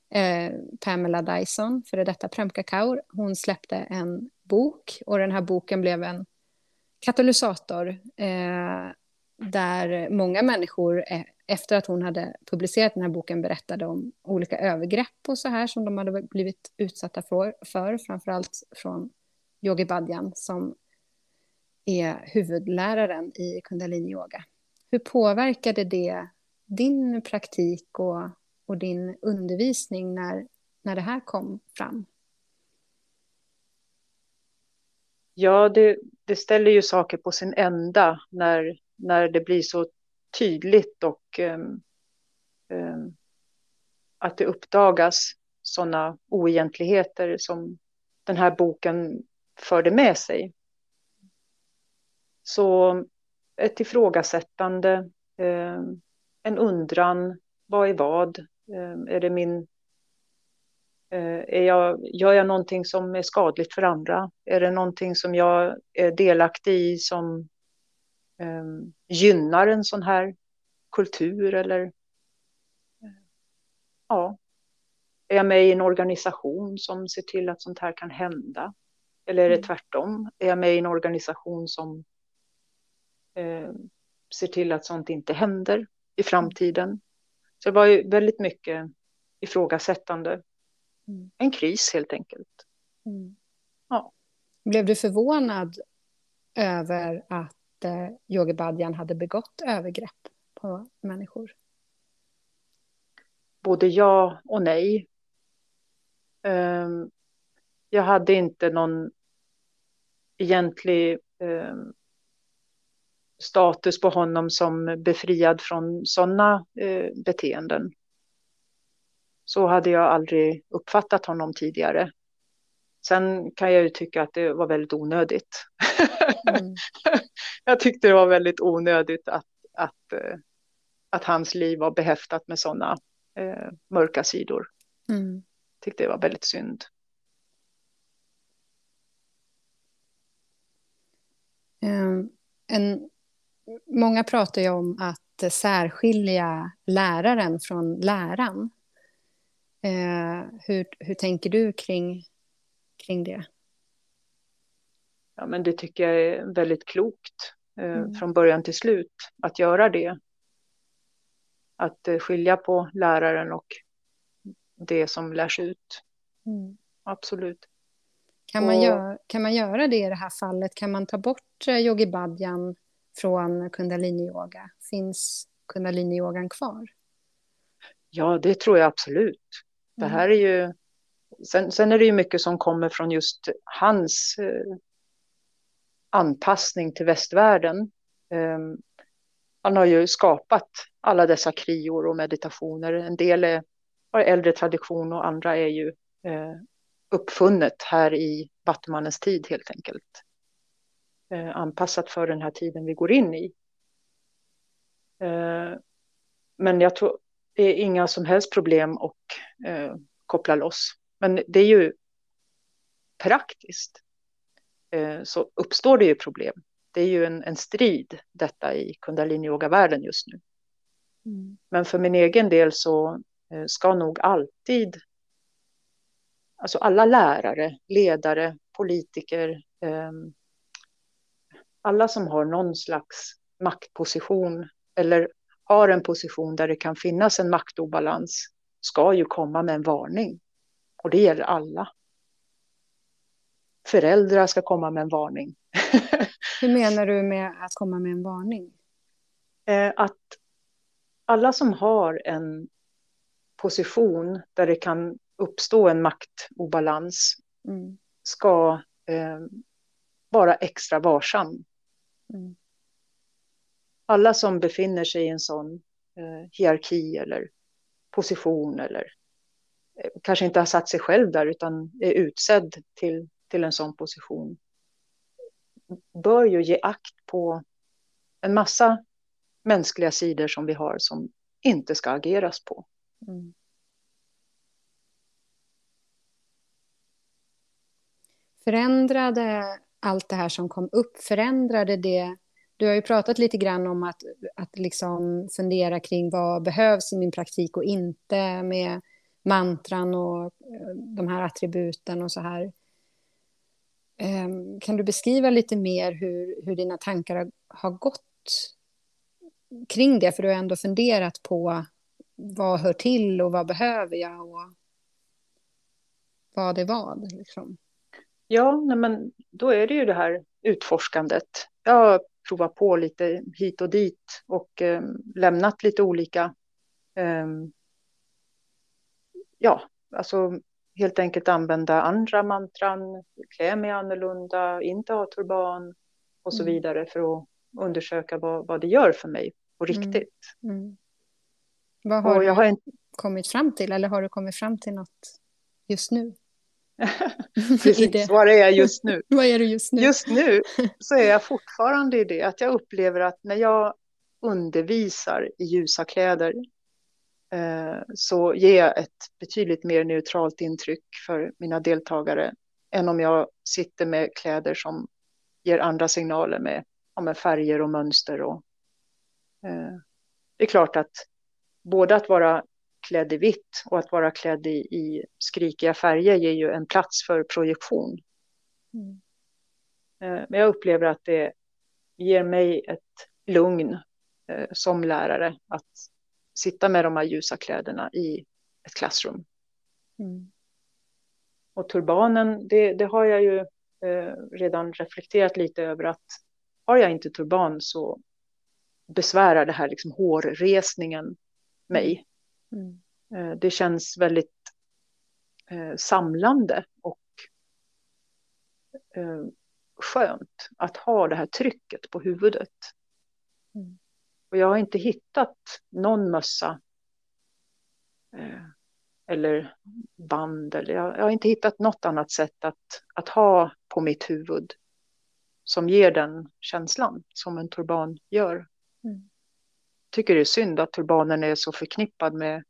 eh, Pamela Dyson, före detta Premka Kaur, hon släppte en bok och den här boken blev en katalysator eh, där många människor eh, efter att hon hade publicerat den här boken berättade om olika övergrepp och så här som de hade blivit utsatta för, för framförallt från Yogi Badjan som är huvudläraren i kundalini-yoga. Hur påverkade det din praktik och, och din undervisning när, när det här kom fram? Ja, det, det ställer ju saker på sin ända när, när det blir så tydligt och um, um, att det uppdagas sådana oegentligheter som den här boken förde med sig. Så ett ifrågasättande, eh, en undran, vad är vad? Eh, är det min... Eh, är jag, gör jag någonting som är skadligt för andra? Är det någonting som jag är delaktig i som gynnar en sån här kultur eller... Ja. Är jag med i en organisation som ser till att sånt här kan hända? Eller är det mm. tvärtom? Är jag med i en organisation som eh, ser till att sånt inte händer i framtiden? Så det var ju väldigt mycket ifrågasättande. Mm. En kris helt enkelt. Mm. Ja. Blev du förvånad över att eh, Yogi Badjan hade begått övergrepp på människor? Både ja och nej. Um, jag hade inte någon egentlig eh, status på honom som befriad från sådana eh, beteenden. Så hade jag aldrig uppfattat honom tidigare. Sen kan jag ju tycka att det var väldigt onödigt. Mm. jag tyckte det var väldigt onödigt att, att, eh, att hans liv var behäftat med sådana eh, mörka sidor. Mm. Tyckte det var väldigt synd. Ehm, en, många pratar ju om att särskilja läraren från läran. Eh, hur, hur tänker du kring, kring det? Ja, men det tycker jag är väldigt klokt eh, mm. från början till slut att göra det. Att eh, skilja på läraren och det som lärs ut. Mm. Absolut. Kan man, göra, kan man göra det i det här fallet? Kan man ta bort eh, yogi badjan från kundalini-yoga? Finns kundalini-yogan kvar? Ja, det tror jag absolut. Det mm. här är ju... Sen, sen, är det ju mycket som kommer från just hans eh, anpassning till västvärlden. Eh, han har ju skapat alla dessa krior och meditationer. En del är, har äldre tradition och andra är ju eh, uppfunnet här i Vattumannens tid helt enkelt. Eh, anpassat för den här tiden vi går in i. Eh, men jag tror det är inga som helst problem att eh, koppla loss. Men det är ju praktiskt. Så uppstår det ju problem. Det är ju en, en strid detta i kundalini-yoga-världen just nu. Mm. Men för min egen del så ska nog alltid alltså alla lärare, ledare, politiker, eh, alla som har någon slags maktposition eller har en position där det kan finnas en maktobalans ska ju komma med en varning. Och det gäller alla. Föräldrar ska komma med en varning. Hur menar du med att komma med en varning? Eh, att alla som har en position där det kan uppstå en maktobalans mm. ska eh, vara extra varsam. Mm. Alla som befinner sig i en sån eh, hierarki eller position eller eh, kanske inte har satt sig själv där utan är utsedd till, till en sån position bör ju ge akt på en massa mänskliga sidor som vi har som inte ska ageras på. Mm. Förändrade allt det här som kom upp, förändrade det du har ju pratat lite grann om att, att liksom fundera kring vad behövs i min praktik och inte med mantran och eh, de här attributen och så här. Ehm, kan du beskriva lite mer hur, hur dina tankar har gått kring det? För du har ändå funderat på vad hör till och vad behöver jag och vad är vad. Liksom. Ja, men då är det ju det här utforskandet. Jag har provat på lite hit och dit och eh, lämnat lite olika eh, ja, alltså helt enkelt använda andra mantran, klä mig annorlunda, inte ha turban och så mm. vidare för att undersöka vad, vad det gör för mig på mm. riktigt. Mm. Mm. Vad har och du har inte... kommit fram till eller har du kommit fram till något just nu? Precis, var är jag just nu? Vad är du just nu? Just nu så är jag fortfarande i det att jag upplever att när jag undervisar i ljusa kläder eh, så ger jag ett betydligt mer neutralt intryck för mina deltagare än om jag sitter med kläder som ger andra signaler med, ja, med färger och mönster. Och, eh, det är klart att både att vara klädd i vitt och att vara klädd i, i skrikiga färger ger ju en plats för projektion. Mm. Eh, men jag upplever att det ger mig ett lugn eh, som lärare att sitta med de här ljusa kläderna i ett klassrum. Mm. Och turbanen, det, det, har jag ju eh, redan reflekterat lite över att har jag inte turban så besvärar det här liksom hårresningen mig. Mm. Eh, det känns väldigt eh, samlande och eh, skönt att ha det här trycket på huvudet. Mm. Och jag har inte hittat någon mössa eller band. Eller jag, jag, har inte hittat något annat sätt att, att ha på mitt huvud som ger den känslan som en turban gör. Mm tycker det är synd att turbanen är så förknippad med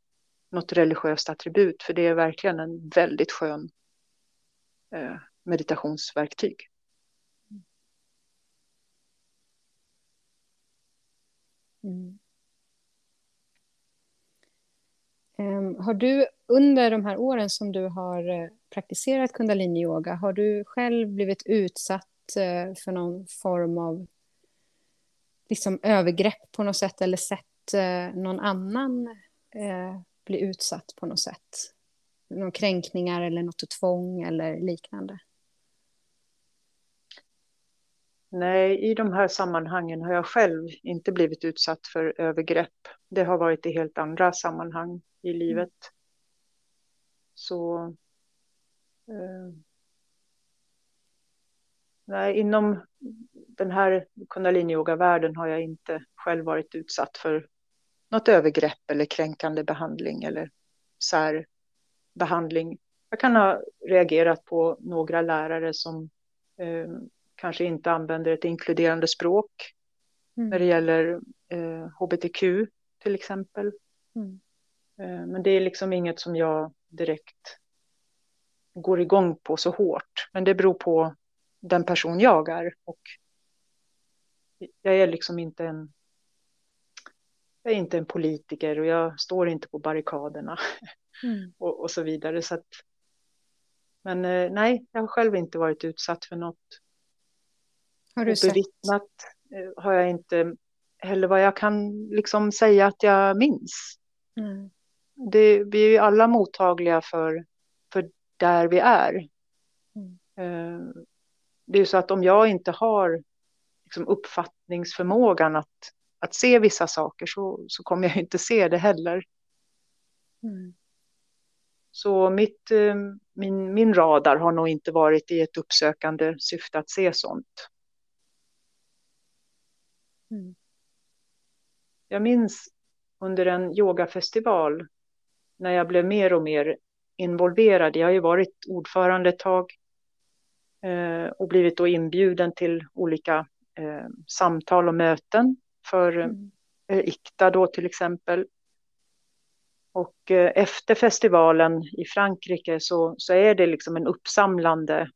något religiöst attribut, för det är verkligen en väldigt skön eh, meditationsverktyg. Mm. Ehm, har du under de här åren som du har eh, praktiserat kundalini-yoga, har du själv blivit utsatt eh, för någon form av liksom övergrepp på något sätt eller sett eh, någon annan eh, bli utsatt på något sätt? Någon kränkningar eller något tvång eller liknande? Nej, i de här sammanhangen har jag själv inte blivit utsatt för övergrepp. Det har varit i helt andra sammanhang i mm. livet. Så... Eh, nej, inom den här kundaliniyoga-världen har jag inte själv varit utsatt för något övergrepp eller kränkande behandling eller särbehandling. Jag kan ha reagerat på några lärare som eh, kanske inte använder ett inkluderande språk mm. när det gäller eh, hbtq till exempel. Mm. Eh, men det är liksom inget som jag direkt går igång på så hårt. Men det beror på den person jag är och jag är liksom inte en jag är inte en politiker och jag står inte på barrikaderna mm. och, och, så vidare. Så att, men eh, nej, jag har själv inte varit utsatt för något. Har du bevittnat eh, har jag inte heller vad jag kan liksom säga att jag minns. Mm. Det, vi är ju alla mottagliga för, för där vi är. Mm. Det är ju så att om jag inte har liksom uppfattningsförmågan att, att se vissa saker så, så kommer jag inte se det heller. Mm. Så mitt, eh, min, min radar har nog inte varit i ett uppsökande syfte att se sånt. Mm. Jag minns under en yogafestival när jag blev mer och mer involverad. Jag har ju varit ordförande ett tag och blivit då inbjuden till olika eh, samtal och möten för mm. eh, ICTA då till exempel. Och eh, efter festivalen i Frankrike så, så är det liksom en uppsamlande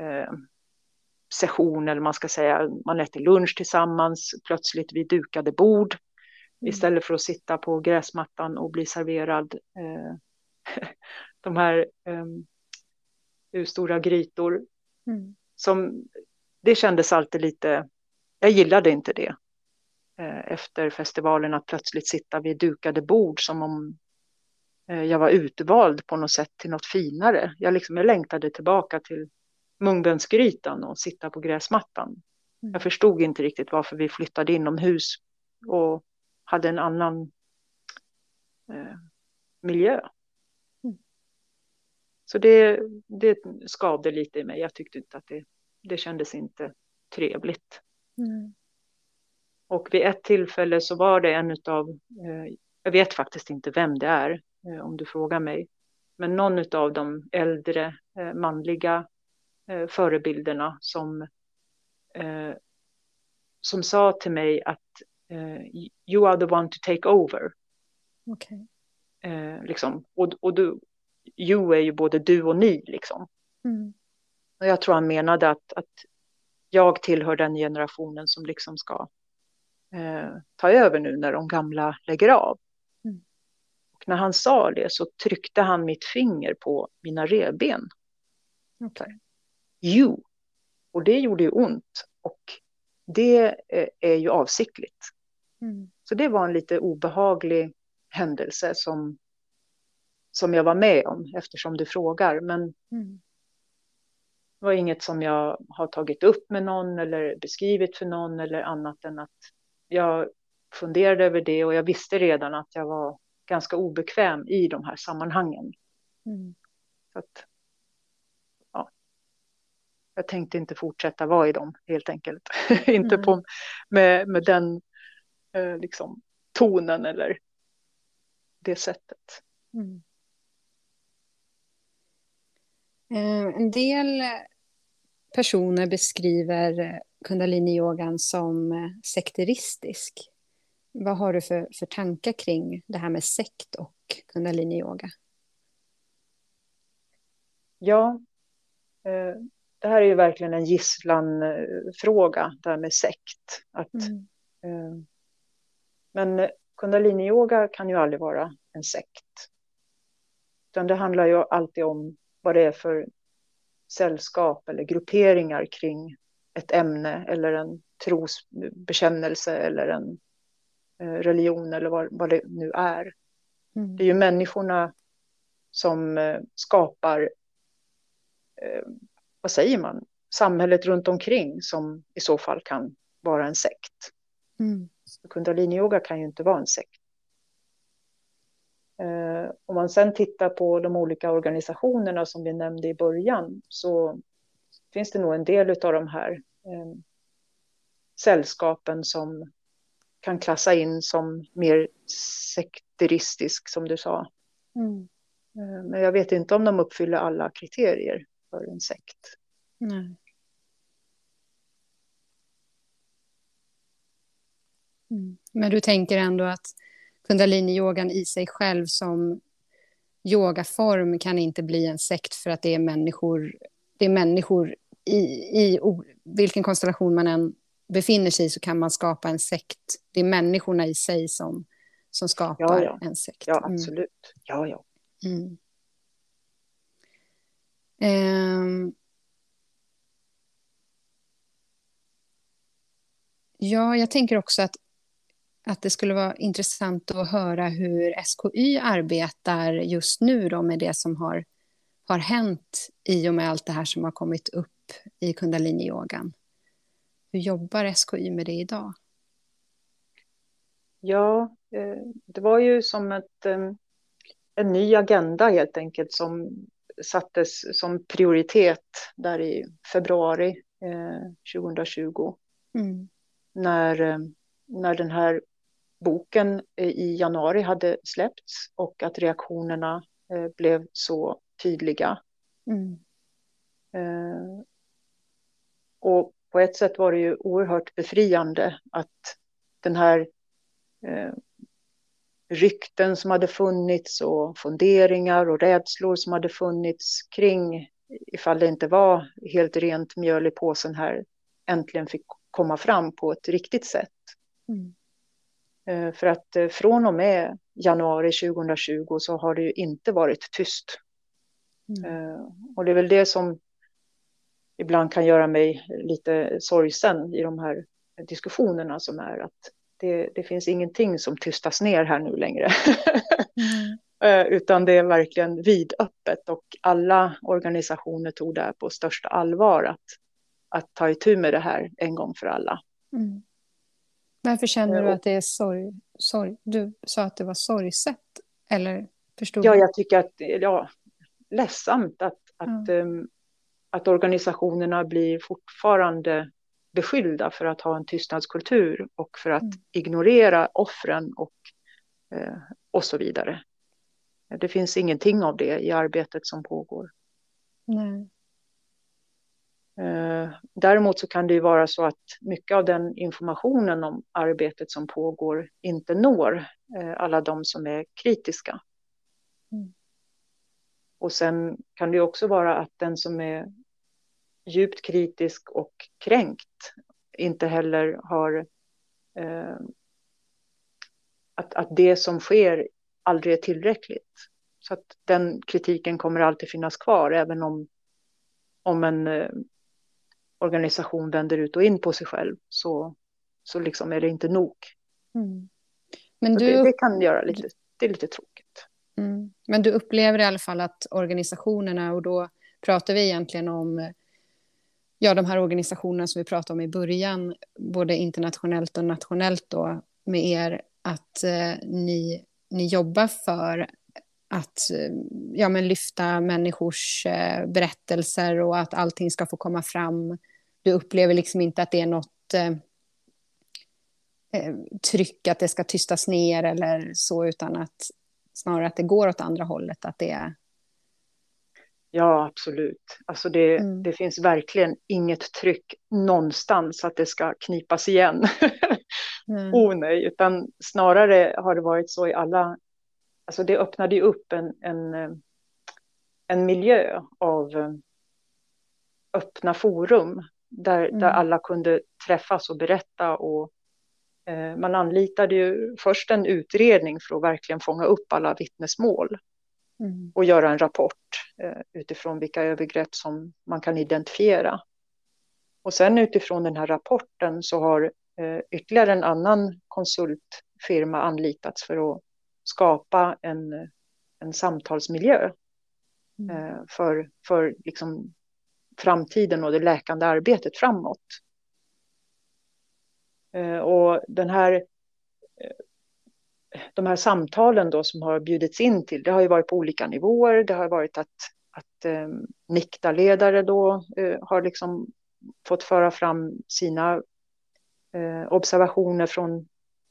eh, session, eller man ska säga, man äter lunch tillsammans, plötsligt vid dukade bord, mm. istället för att sitta på gräsmattan och bli serverad eh, de här eh, stora grytor. Mm. Som, det kändes alltid lite, jag gillade inte det eh, efter festivalen, att plötsligt sitta vid dukade bord som om eh, jag var utvald på något sätt till något finare. Jag, liksom, jag längtade tillbaka till mungbönsgrytan och sitta på gräsmattan. Mm. Jag förstod inte riktigt varför vi flyttade inomhus och hade en annan eh, miljö. Så det, det skavde lite i mig. Jag tyckte inte att det, det kändes inte trevligt. Mm. Och vid ett tillfälle så var det en av, eh, jag vet faktiskt inte vem det är eh, om du frågar mig, men någon av de äldre eh, manliga eh, förebilderna som, eh, som sa till mig att eh, you are the one to take over. Okay. Liksom. och, och du, you är ju både du och ni liksom. Mm. Och jag tror han menade att, att jag tillhör den generationen som liksom ska eh, ta över nu när de gamla lägger av. Mm. Och när han sa det så tryckte han mitt finger på mina revben. Okay you. Och det gjorde ju ont. Och det eh, är ju avsiktligt. Mm. Så det var en lite obehaglig händelse som, som jag var med om eftersom du frågar. Men mm. det var inget som jag har tagit upp med någon eller beskrivit för någon eller annat än att jag funderade över det och jag visste redan att jag var ganska obekväm i de här sammanhangen. Mm. Så att, jag tänkte inte fortsätta vara i dem helt enkelt. inte mm. på, med, med den eh, liksom, tonen eller det sättet. Mm. Eh, en del personer beskriver kundaliniyogan som eh, sekteristisk. Vad har du för, för tankar kring det här med sekt och kundaliniyoga? Ja, eh, det här är ju verkligen en gisslanfråga, det här med sekt. Att, mm. eh, men kundaliniyoga kan ju aldrig vara en sekt. Utan det handlar ju alltid om vad det är för sällskap eller grupperingar kring ett ämne eller en trosbekännelse eller en eh, religion eller vad, vad det nu är. Mm. Det är ju människorna som eh, skapar eh, vad säger man, samhället runt omkring som i så fall kan vara en sekt. Mm. Kundalini-yoga kan ju inte vara en sekt. Eh, om man sen tittar på de olika organisationerna som vi nämnde i början så finns det nog en del av de här eh, sällskapen som kan klassa in som mer sekteristisk som du sa. Mm. Eh, men jag vet inte om de uppfyller alla kriterier för en sekt. Nej. Mm. Men du tänker ändå att kundalini-yogan i sig själv som yogaform kan inte bli en sekt för att det är människor, det är människor i, i vilken konstellation man än befinner sig i så kan man skapa en sekt. Det är människorna i sig som, som skapar ja, ja. en sekt. Ja, mm. absolut. Mm. Ja, ja. Mm. Um, ja, jag tänker också att, att det skulle vara intressant att höra hur SKY arbetar just nu då med det som har, har hänt i och med allt det här som har kommit upp i kundaliniyogan. Hur jobbar SKY med det idag? Ja, eh, det var ju som ett, en ny agenda helt enkelt som sattes som prioritet där i februari eh, 2020. Mm. När, eh, när den här boken i januari hade släppts och att reaktionerna eh, blev så tydliga. Mm. Eh, och på ett sätt var det ju oerhört befriande att den här eh, rykten som hade funnits och funderingar och rädslor som hade funnits kring ifall det inte var helt rent mjöl i påsen här äntligen fick komma fram på ett riktigt sätt. Mm. Eh, för att eh, från och med januari 2020 så har det ju inte varit tyst. Mm. Eh, och det är väl det som ibland kan göra mig lite sorgsen i de här diskussionerna som är att det, det finns ingenting som tystas ner här nu längre. mm. Utan det är verkligen vidöppet och alla organisationer tog det här på största allvar att, att ta itu med det här en gång för alla. Mm. Varför känner du att det är sorg, sorg? Du sa att det var sorgset, eller förstod Ja, jag tycker att det ja, ledsamt att, att, ja. um, att organisationerna blir fortfarande beskyllda för att ha en tystnadskultur och för att mm. ignorera offren och, uh, och så vidare. Det finns ingenting av det i arbetet som pågår. Nej. Eh, däremot så kan det ju vara så att mycket av den informationen om arbetet som pågår inte når eh, alla de som är kritiska. Mm. Och sen kan det ju också vara att den som är djupt kritisk och kränkt inte heller har eh, att, att det som sker aldrig är tillräckligt. Så att den kritiken kommer alltid finnas kvar även om, om en eh, organisation vänder ut och in på sig själv så, så liksom är det inte nog. Mm. Men du... det, det, kan göra lite, det är lite tråkigt. Mm. Men du upplever i alla fall att organisationerna, och då pratar vi egentligen om ja, de här organisationerna som vi pratade om i början, både internationellt och nationellt då, med er, att eh, ni, ni jobbar för att eh, ja, men lyfta människors eh, berättelser och att allting ska få komma fram du upplever liksom inte att det är något eh, eh, tryck att det ska tystas ner eller så, utan att snarare att det går åt andra hållet, att det är... Ja, absolut. Alltså det, mm. det finns verkligen inget tryck någonstans att det ska knipas igen. mm. oh nej, utan snarare har det varit så i alla... Alltså det öppnade ju upp en, en, eh, en miljö av eh, öppna forum där, mm. där alla kunde träffas och berätta. Och, eh, man anlitade ju först en utredning för att verkligen fånga upp alla vittnesmål mm. och göra en rapport eh, utifrån vilka övergrepp som man kan identifiera. Och sen utifrån den här rapporten så har eh, ytterligare en annan konsultfirma anlitats för att skapa en, en samtalsmiljö mm. eh, för, för liksom framtiden och det läkande arbetet framåt. Eh, och den här, eh, de här samtalen då som har bjudits in till, det har ju varit på olika nivåer. Det har varit att, att eh, NICTA-ledare då eh, har liksom fått föra fram sina eh, observationer från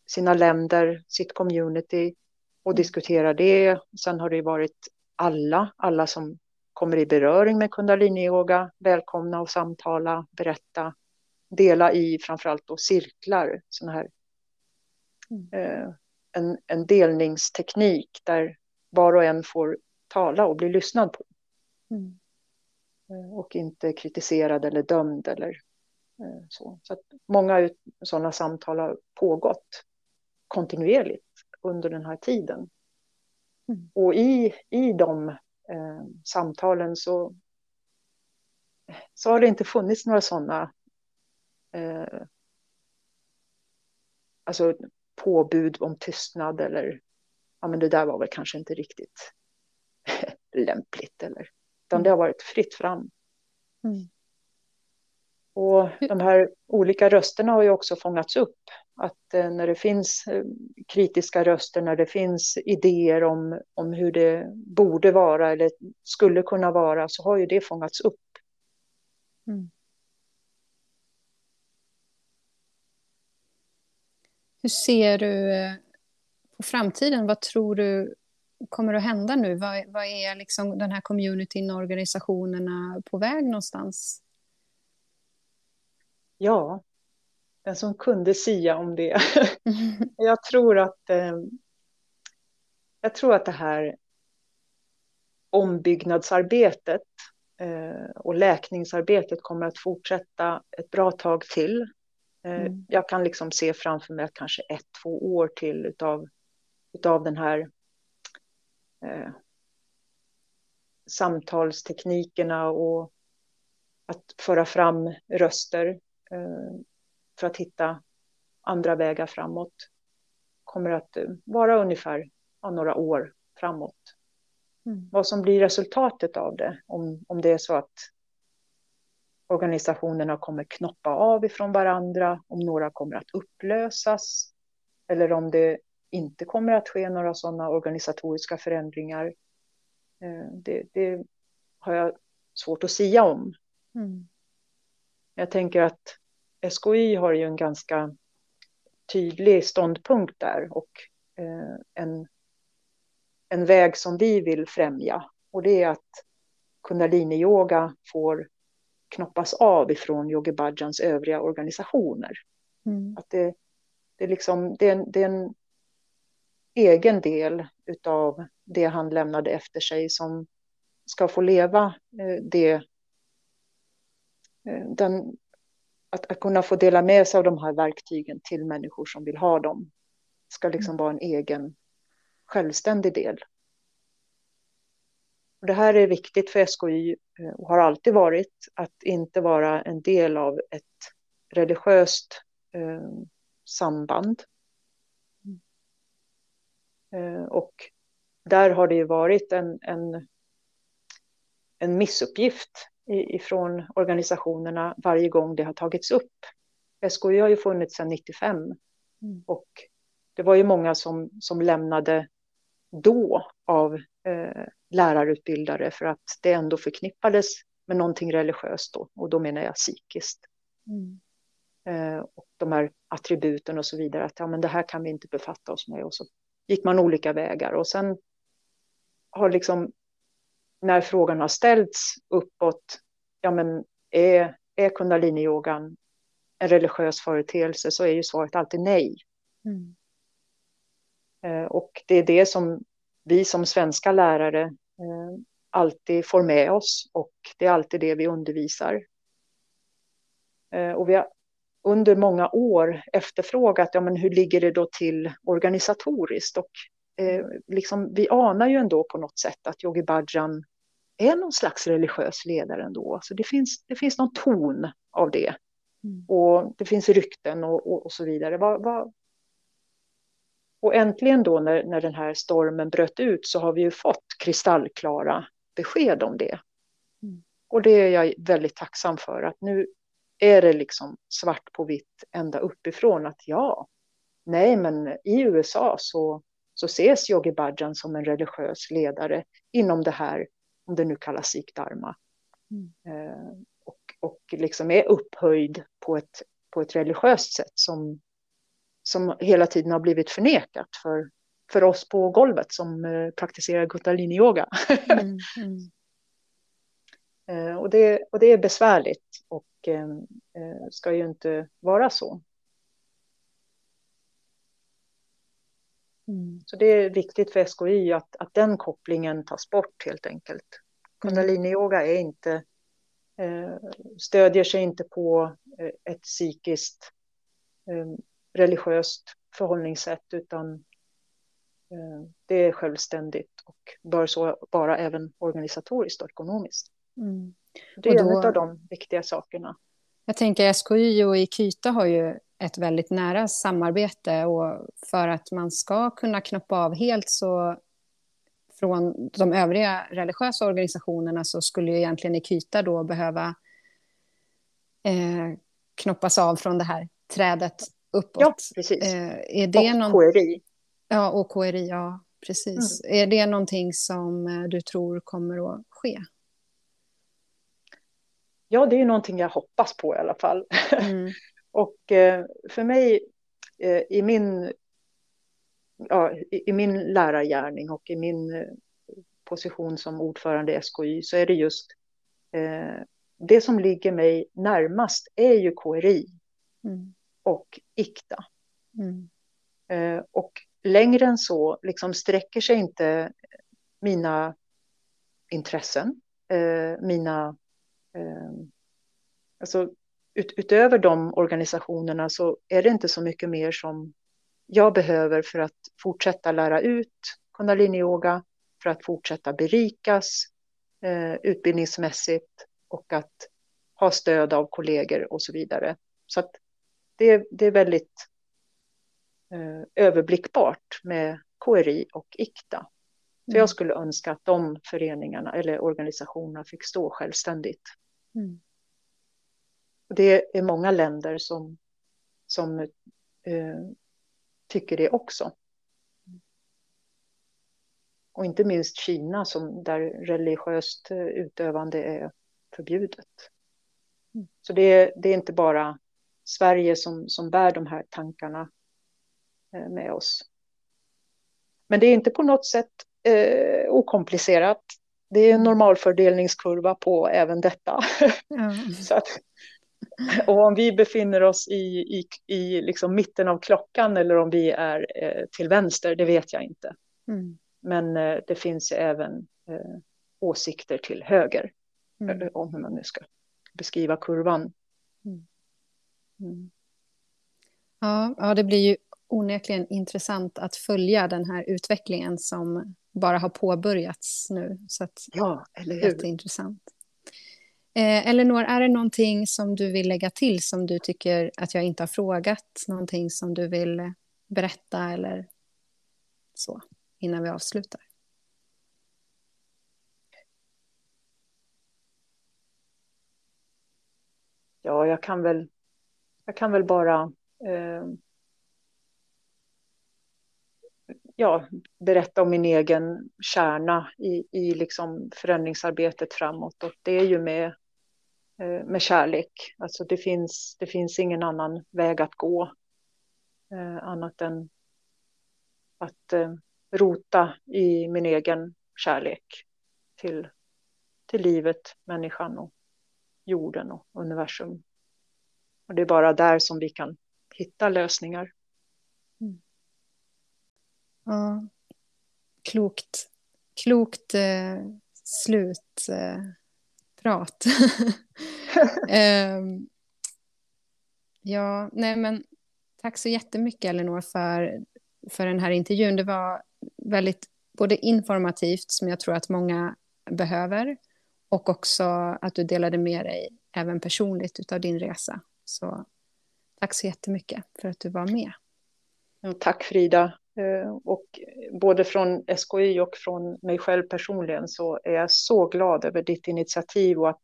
sina länder, sitt community och diskutera det. Sen har det varit alla, alla som kommer i beröring med kundaliniyoga, välkomna och samtala, berätta, dela i framförallt då cirklar, såna här, mm. eh, en, en delningsteknik där var och en får tala och bli lyssnad på. Mm. Eh, och inte kritiserad eller dömd eller eh, så. Så många sådana samtal har pågått kontinuerligt under den här tiden. Mm. Och i, i de eh, samtalen så, så har det inte funnits några sådana eh, alltså påbud om tystnad eller ja men det där var väl kanske inte riktigt lämpligt eller utan mm. det har varit fritt fram. Mm. Och de här olika rösterna har ju också fångats upp. Att eh, när det finns eh, kritiska röster, när det finns idéer om, om hur det borde vara eller skulle kunna vara, så har ju det fångats upp. Mm. Hur ser du eh, på framtiden? Vad tror du kommer att hända nu? Vad, vad är liksom den här communityn och organisationerna på väg någonstans? Ja, som kunde sia om det. jag tror att eh, jag tror att det här ombyggnadsarbetet Eh, och läkningsarbetet kommer att fortsätta ett bra tag till. Eh, mm. Jag kan liksom se framför mig att kanske ett, två år till utav, utav den här eh, samtalsteknikerna och att föra fram röster eh, för att hitta andra vägar framåt kommer att eh, vara ungefär några år framåt. Mm. Vad som blir resultatet av det, om, om det är så att organisationerna kommer knoppa av ifrån varandra, om några kommer att upplösas eller om det inte kommer att ske några sådana organisatoriska förändringar. Eh, det, det har jag svårt att sia om. Mm. Jag tänker att SKI har ju en ganska tydlig ståndpunkt där och eh, en, en väg som vi vill främja. Och det är att kundalini-yoga får knoppas av ifrån Yogi Bhajans övriga organisationer. Mm. Att det, det, är liksom, det, är en, det är en egen del av det han lämnade efter sig som ska få leva eh, det, eh, den, att, att kunna få dela med sig av de här verktygen till människor som vill ha dem ska liksom vara en egen självständig del. Och det här är viktigt för SKI eh, och har alltid varit att inte vara en del av ett religiöst eh, samband. Eh, och där har det ju varit en, en, en missuppgift ifrån organisationerna varje gång det har tagits upp. SKI har ju funnits sedan 95 mm. och det var ju många som, som lämnade då av eh, lärarutbildare för att det ändå förknippades med någonting religiöst då, och då menar jag psykiskt. Mm. Eh, och de här attributen och så vidare, att ja, men det här kan vi inte befatta oss med. Och så gick man olika vägar och sen har liksom när frågan har ställts uppåt, ja men är, är kundaliniyogan en religiös företeelse så är ju svaret alltid nej. Mm. Eh, och det är det som vi som svenska lärare eh, alltid får med oss och det är alltid det vi undervisar. Eh, och vi har under många år efterfrågat, ja men hur ligger det då till organisatoriskt? Och liksom, vi anar ju ändå på något sätt att Yogi Bhajan är någon slags religiös ledare ändå. Så det finns, det finns någon ton av det. Mm. Och det finns rykten och, och, och så vidare. Vad, vad... Och äntligen då när, när den här stormen bröt ut så har vi ju fått kristallklara besked om det. Mm. Och det är jag väldigt tacksam för att nu är det liksom svart på vitt ända uppifrån att ja, nej men i USA så, så ses Yogi Bhajan som en religiös ledare inom det här om det nu kallas sikdharma. Mm. Eh, och, och liksom är upphöjd på ett, på ett religiöst sätt som, som hela tiden har blivit förnekat för, för oss på golvet som eh, praktiserar kundalini-yoga. Mm, mm. eh, och, det, och det är besvärligt och ska ju inte vara så. Mm. Så det är viktigt för SKI att, att den kopplingen tas bort helt enkelt. Kundalini-yoga är inte, eh, stödjer sig inte på eh, ett psykiskt eh, religiöst förhållningssätt utan eh, det är självständigt och bör så vara även organisatoriskt och ekonomiskt. Mm. Det är då, en av de viktiga sakerna. Jag tänker SKI och Ikyta har ju ett väldigt nära samarbete och för att man ska kunna knoppa av helt så från de övriga religiösa organisationerna så skulle ju egentligen Ikyta då behöva eh, knoppas av från det här trädet uppåt. Ja, precis. Eh, är det och någon... KRI. Ja, och KRI, ja, precis. Mm. Är det någonting som eh, du tror kommer att ske? Ja, det är någonting jag hoppas på i alla fall. Mm. och eh, för mig eh, i min ja, i, i, min lärargärning och i min eh, position som ordförande i SKY så är det just eh, det som ligger mig närmast är ju KRI mm. och IKTA. Mm. Eh, och längre än så liksom sträcker sig inte mina intressen eh, mina... Eh, alltså, ut, utöver de organisationerna så är det inte så mycket mer som jag behöver för att fortsätta lära ut kundaliniyoga, för att fortsätta berikas eh, utbildningsmässigt och att ha stöd av kollegor och så vidare. Så att det, det är väldigt eh, överblickbart med KRI och IKTA. Så jag mm. skulle önska att de föreningarna eller organisationerna fick stå självständigt. Mm. Det är många länder som, som eh, tycker det också. Och inte minst Kina som där religiöst eh, utövande är förbjudet. Mm. Så det är, det är inte bara Sverige som, som bär de här tankarna eh, med oss. Men det är inte på något sätt eh, okomplicerat. Det är en normalfördelningskurva på även detta. Mm. Så att, och om vi befinner oss i, i, i liksom mitten av klockan eller om vi är eh, till vänster, det vet jag inte. Mm. Men eh, det finns även eh, åsikter till höger, mm. om hur man nu ska beskriva kurvan. Mm. mm. Ja, ja, det blir ju onekligen intressant att följa den här utvecklingen som bara har påbörjats nu. Så att, ja, eller hur? Jätteintressant. Eh, Elinor, är det någonting som du vill lägga till som du tycker att jag inte har frågat? Någonting som du vill berätta eller så innan vi avslutar? Ja, jag kan väl, jag kan väl bara eh, ja, berätta om min egen kärna i, i liksom förändringsarbetet framåt. Och det är ju med, eh, med kärlek. Alltså det finns, det finns ingen annan väg att gå. Eh, annat än att eh, rota i min egen kärlek till, till livet, människan och jorden och universum. Och det är bara där som vi kan hitta lösningar. Ja, klokt, klokt eh, slutprat. Eh, eh, ja, nej men tack så jättemycket Elinor för, för den här intervjun. Det var väldigt både informativt, som jag tror att många behöver, och också att du delade med dig även personligt av din resa. Så tack så jättemycket för att du var med. Ja, tack Frida. Eh, och både från SKI och från mig själv personligen så är jag så glad över ditt initiativ och att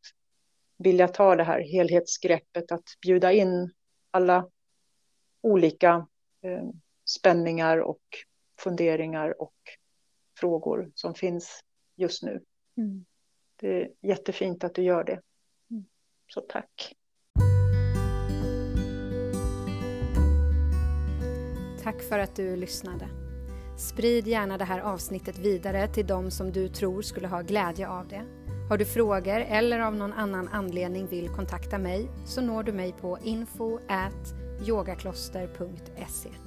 vilja ta det här helhetsgreppet, att bjuda in alla olika eh, spänningar och funderingar och frågor som finns just nu. Mm. Det är jättefint att du gör det. Mm. Så tack. Tack för att du lyssnade. Sprid gärna det här avsnittet vidare till de som du tror skulle ha glädje av det. Har du frågor eller av någon annan anledning vill kontakta mig så når du mig på info yogakloster.se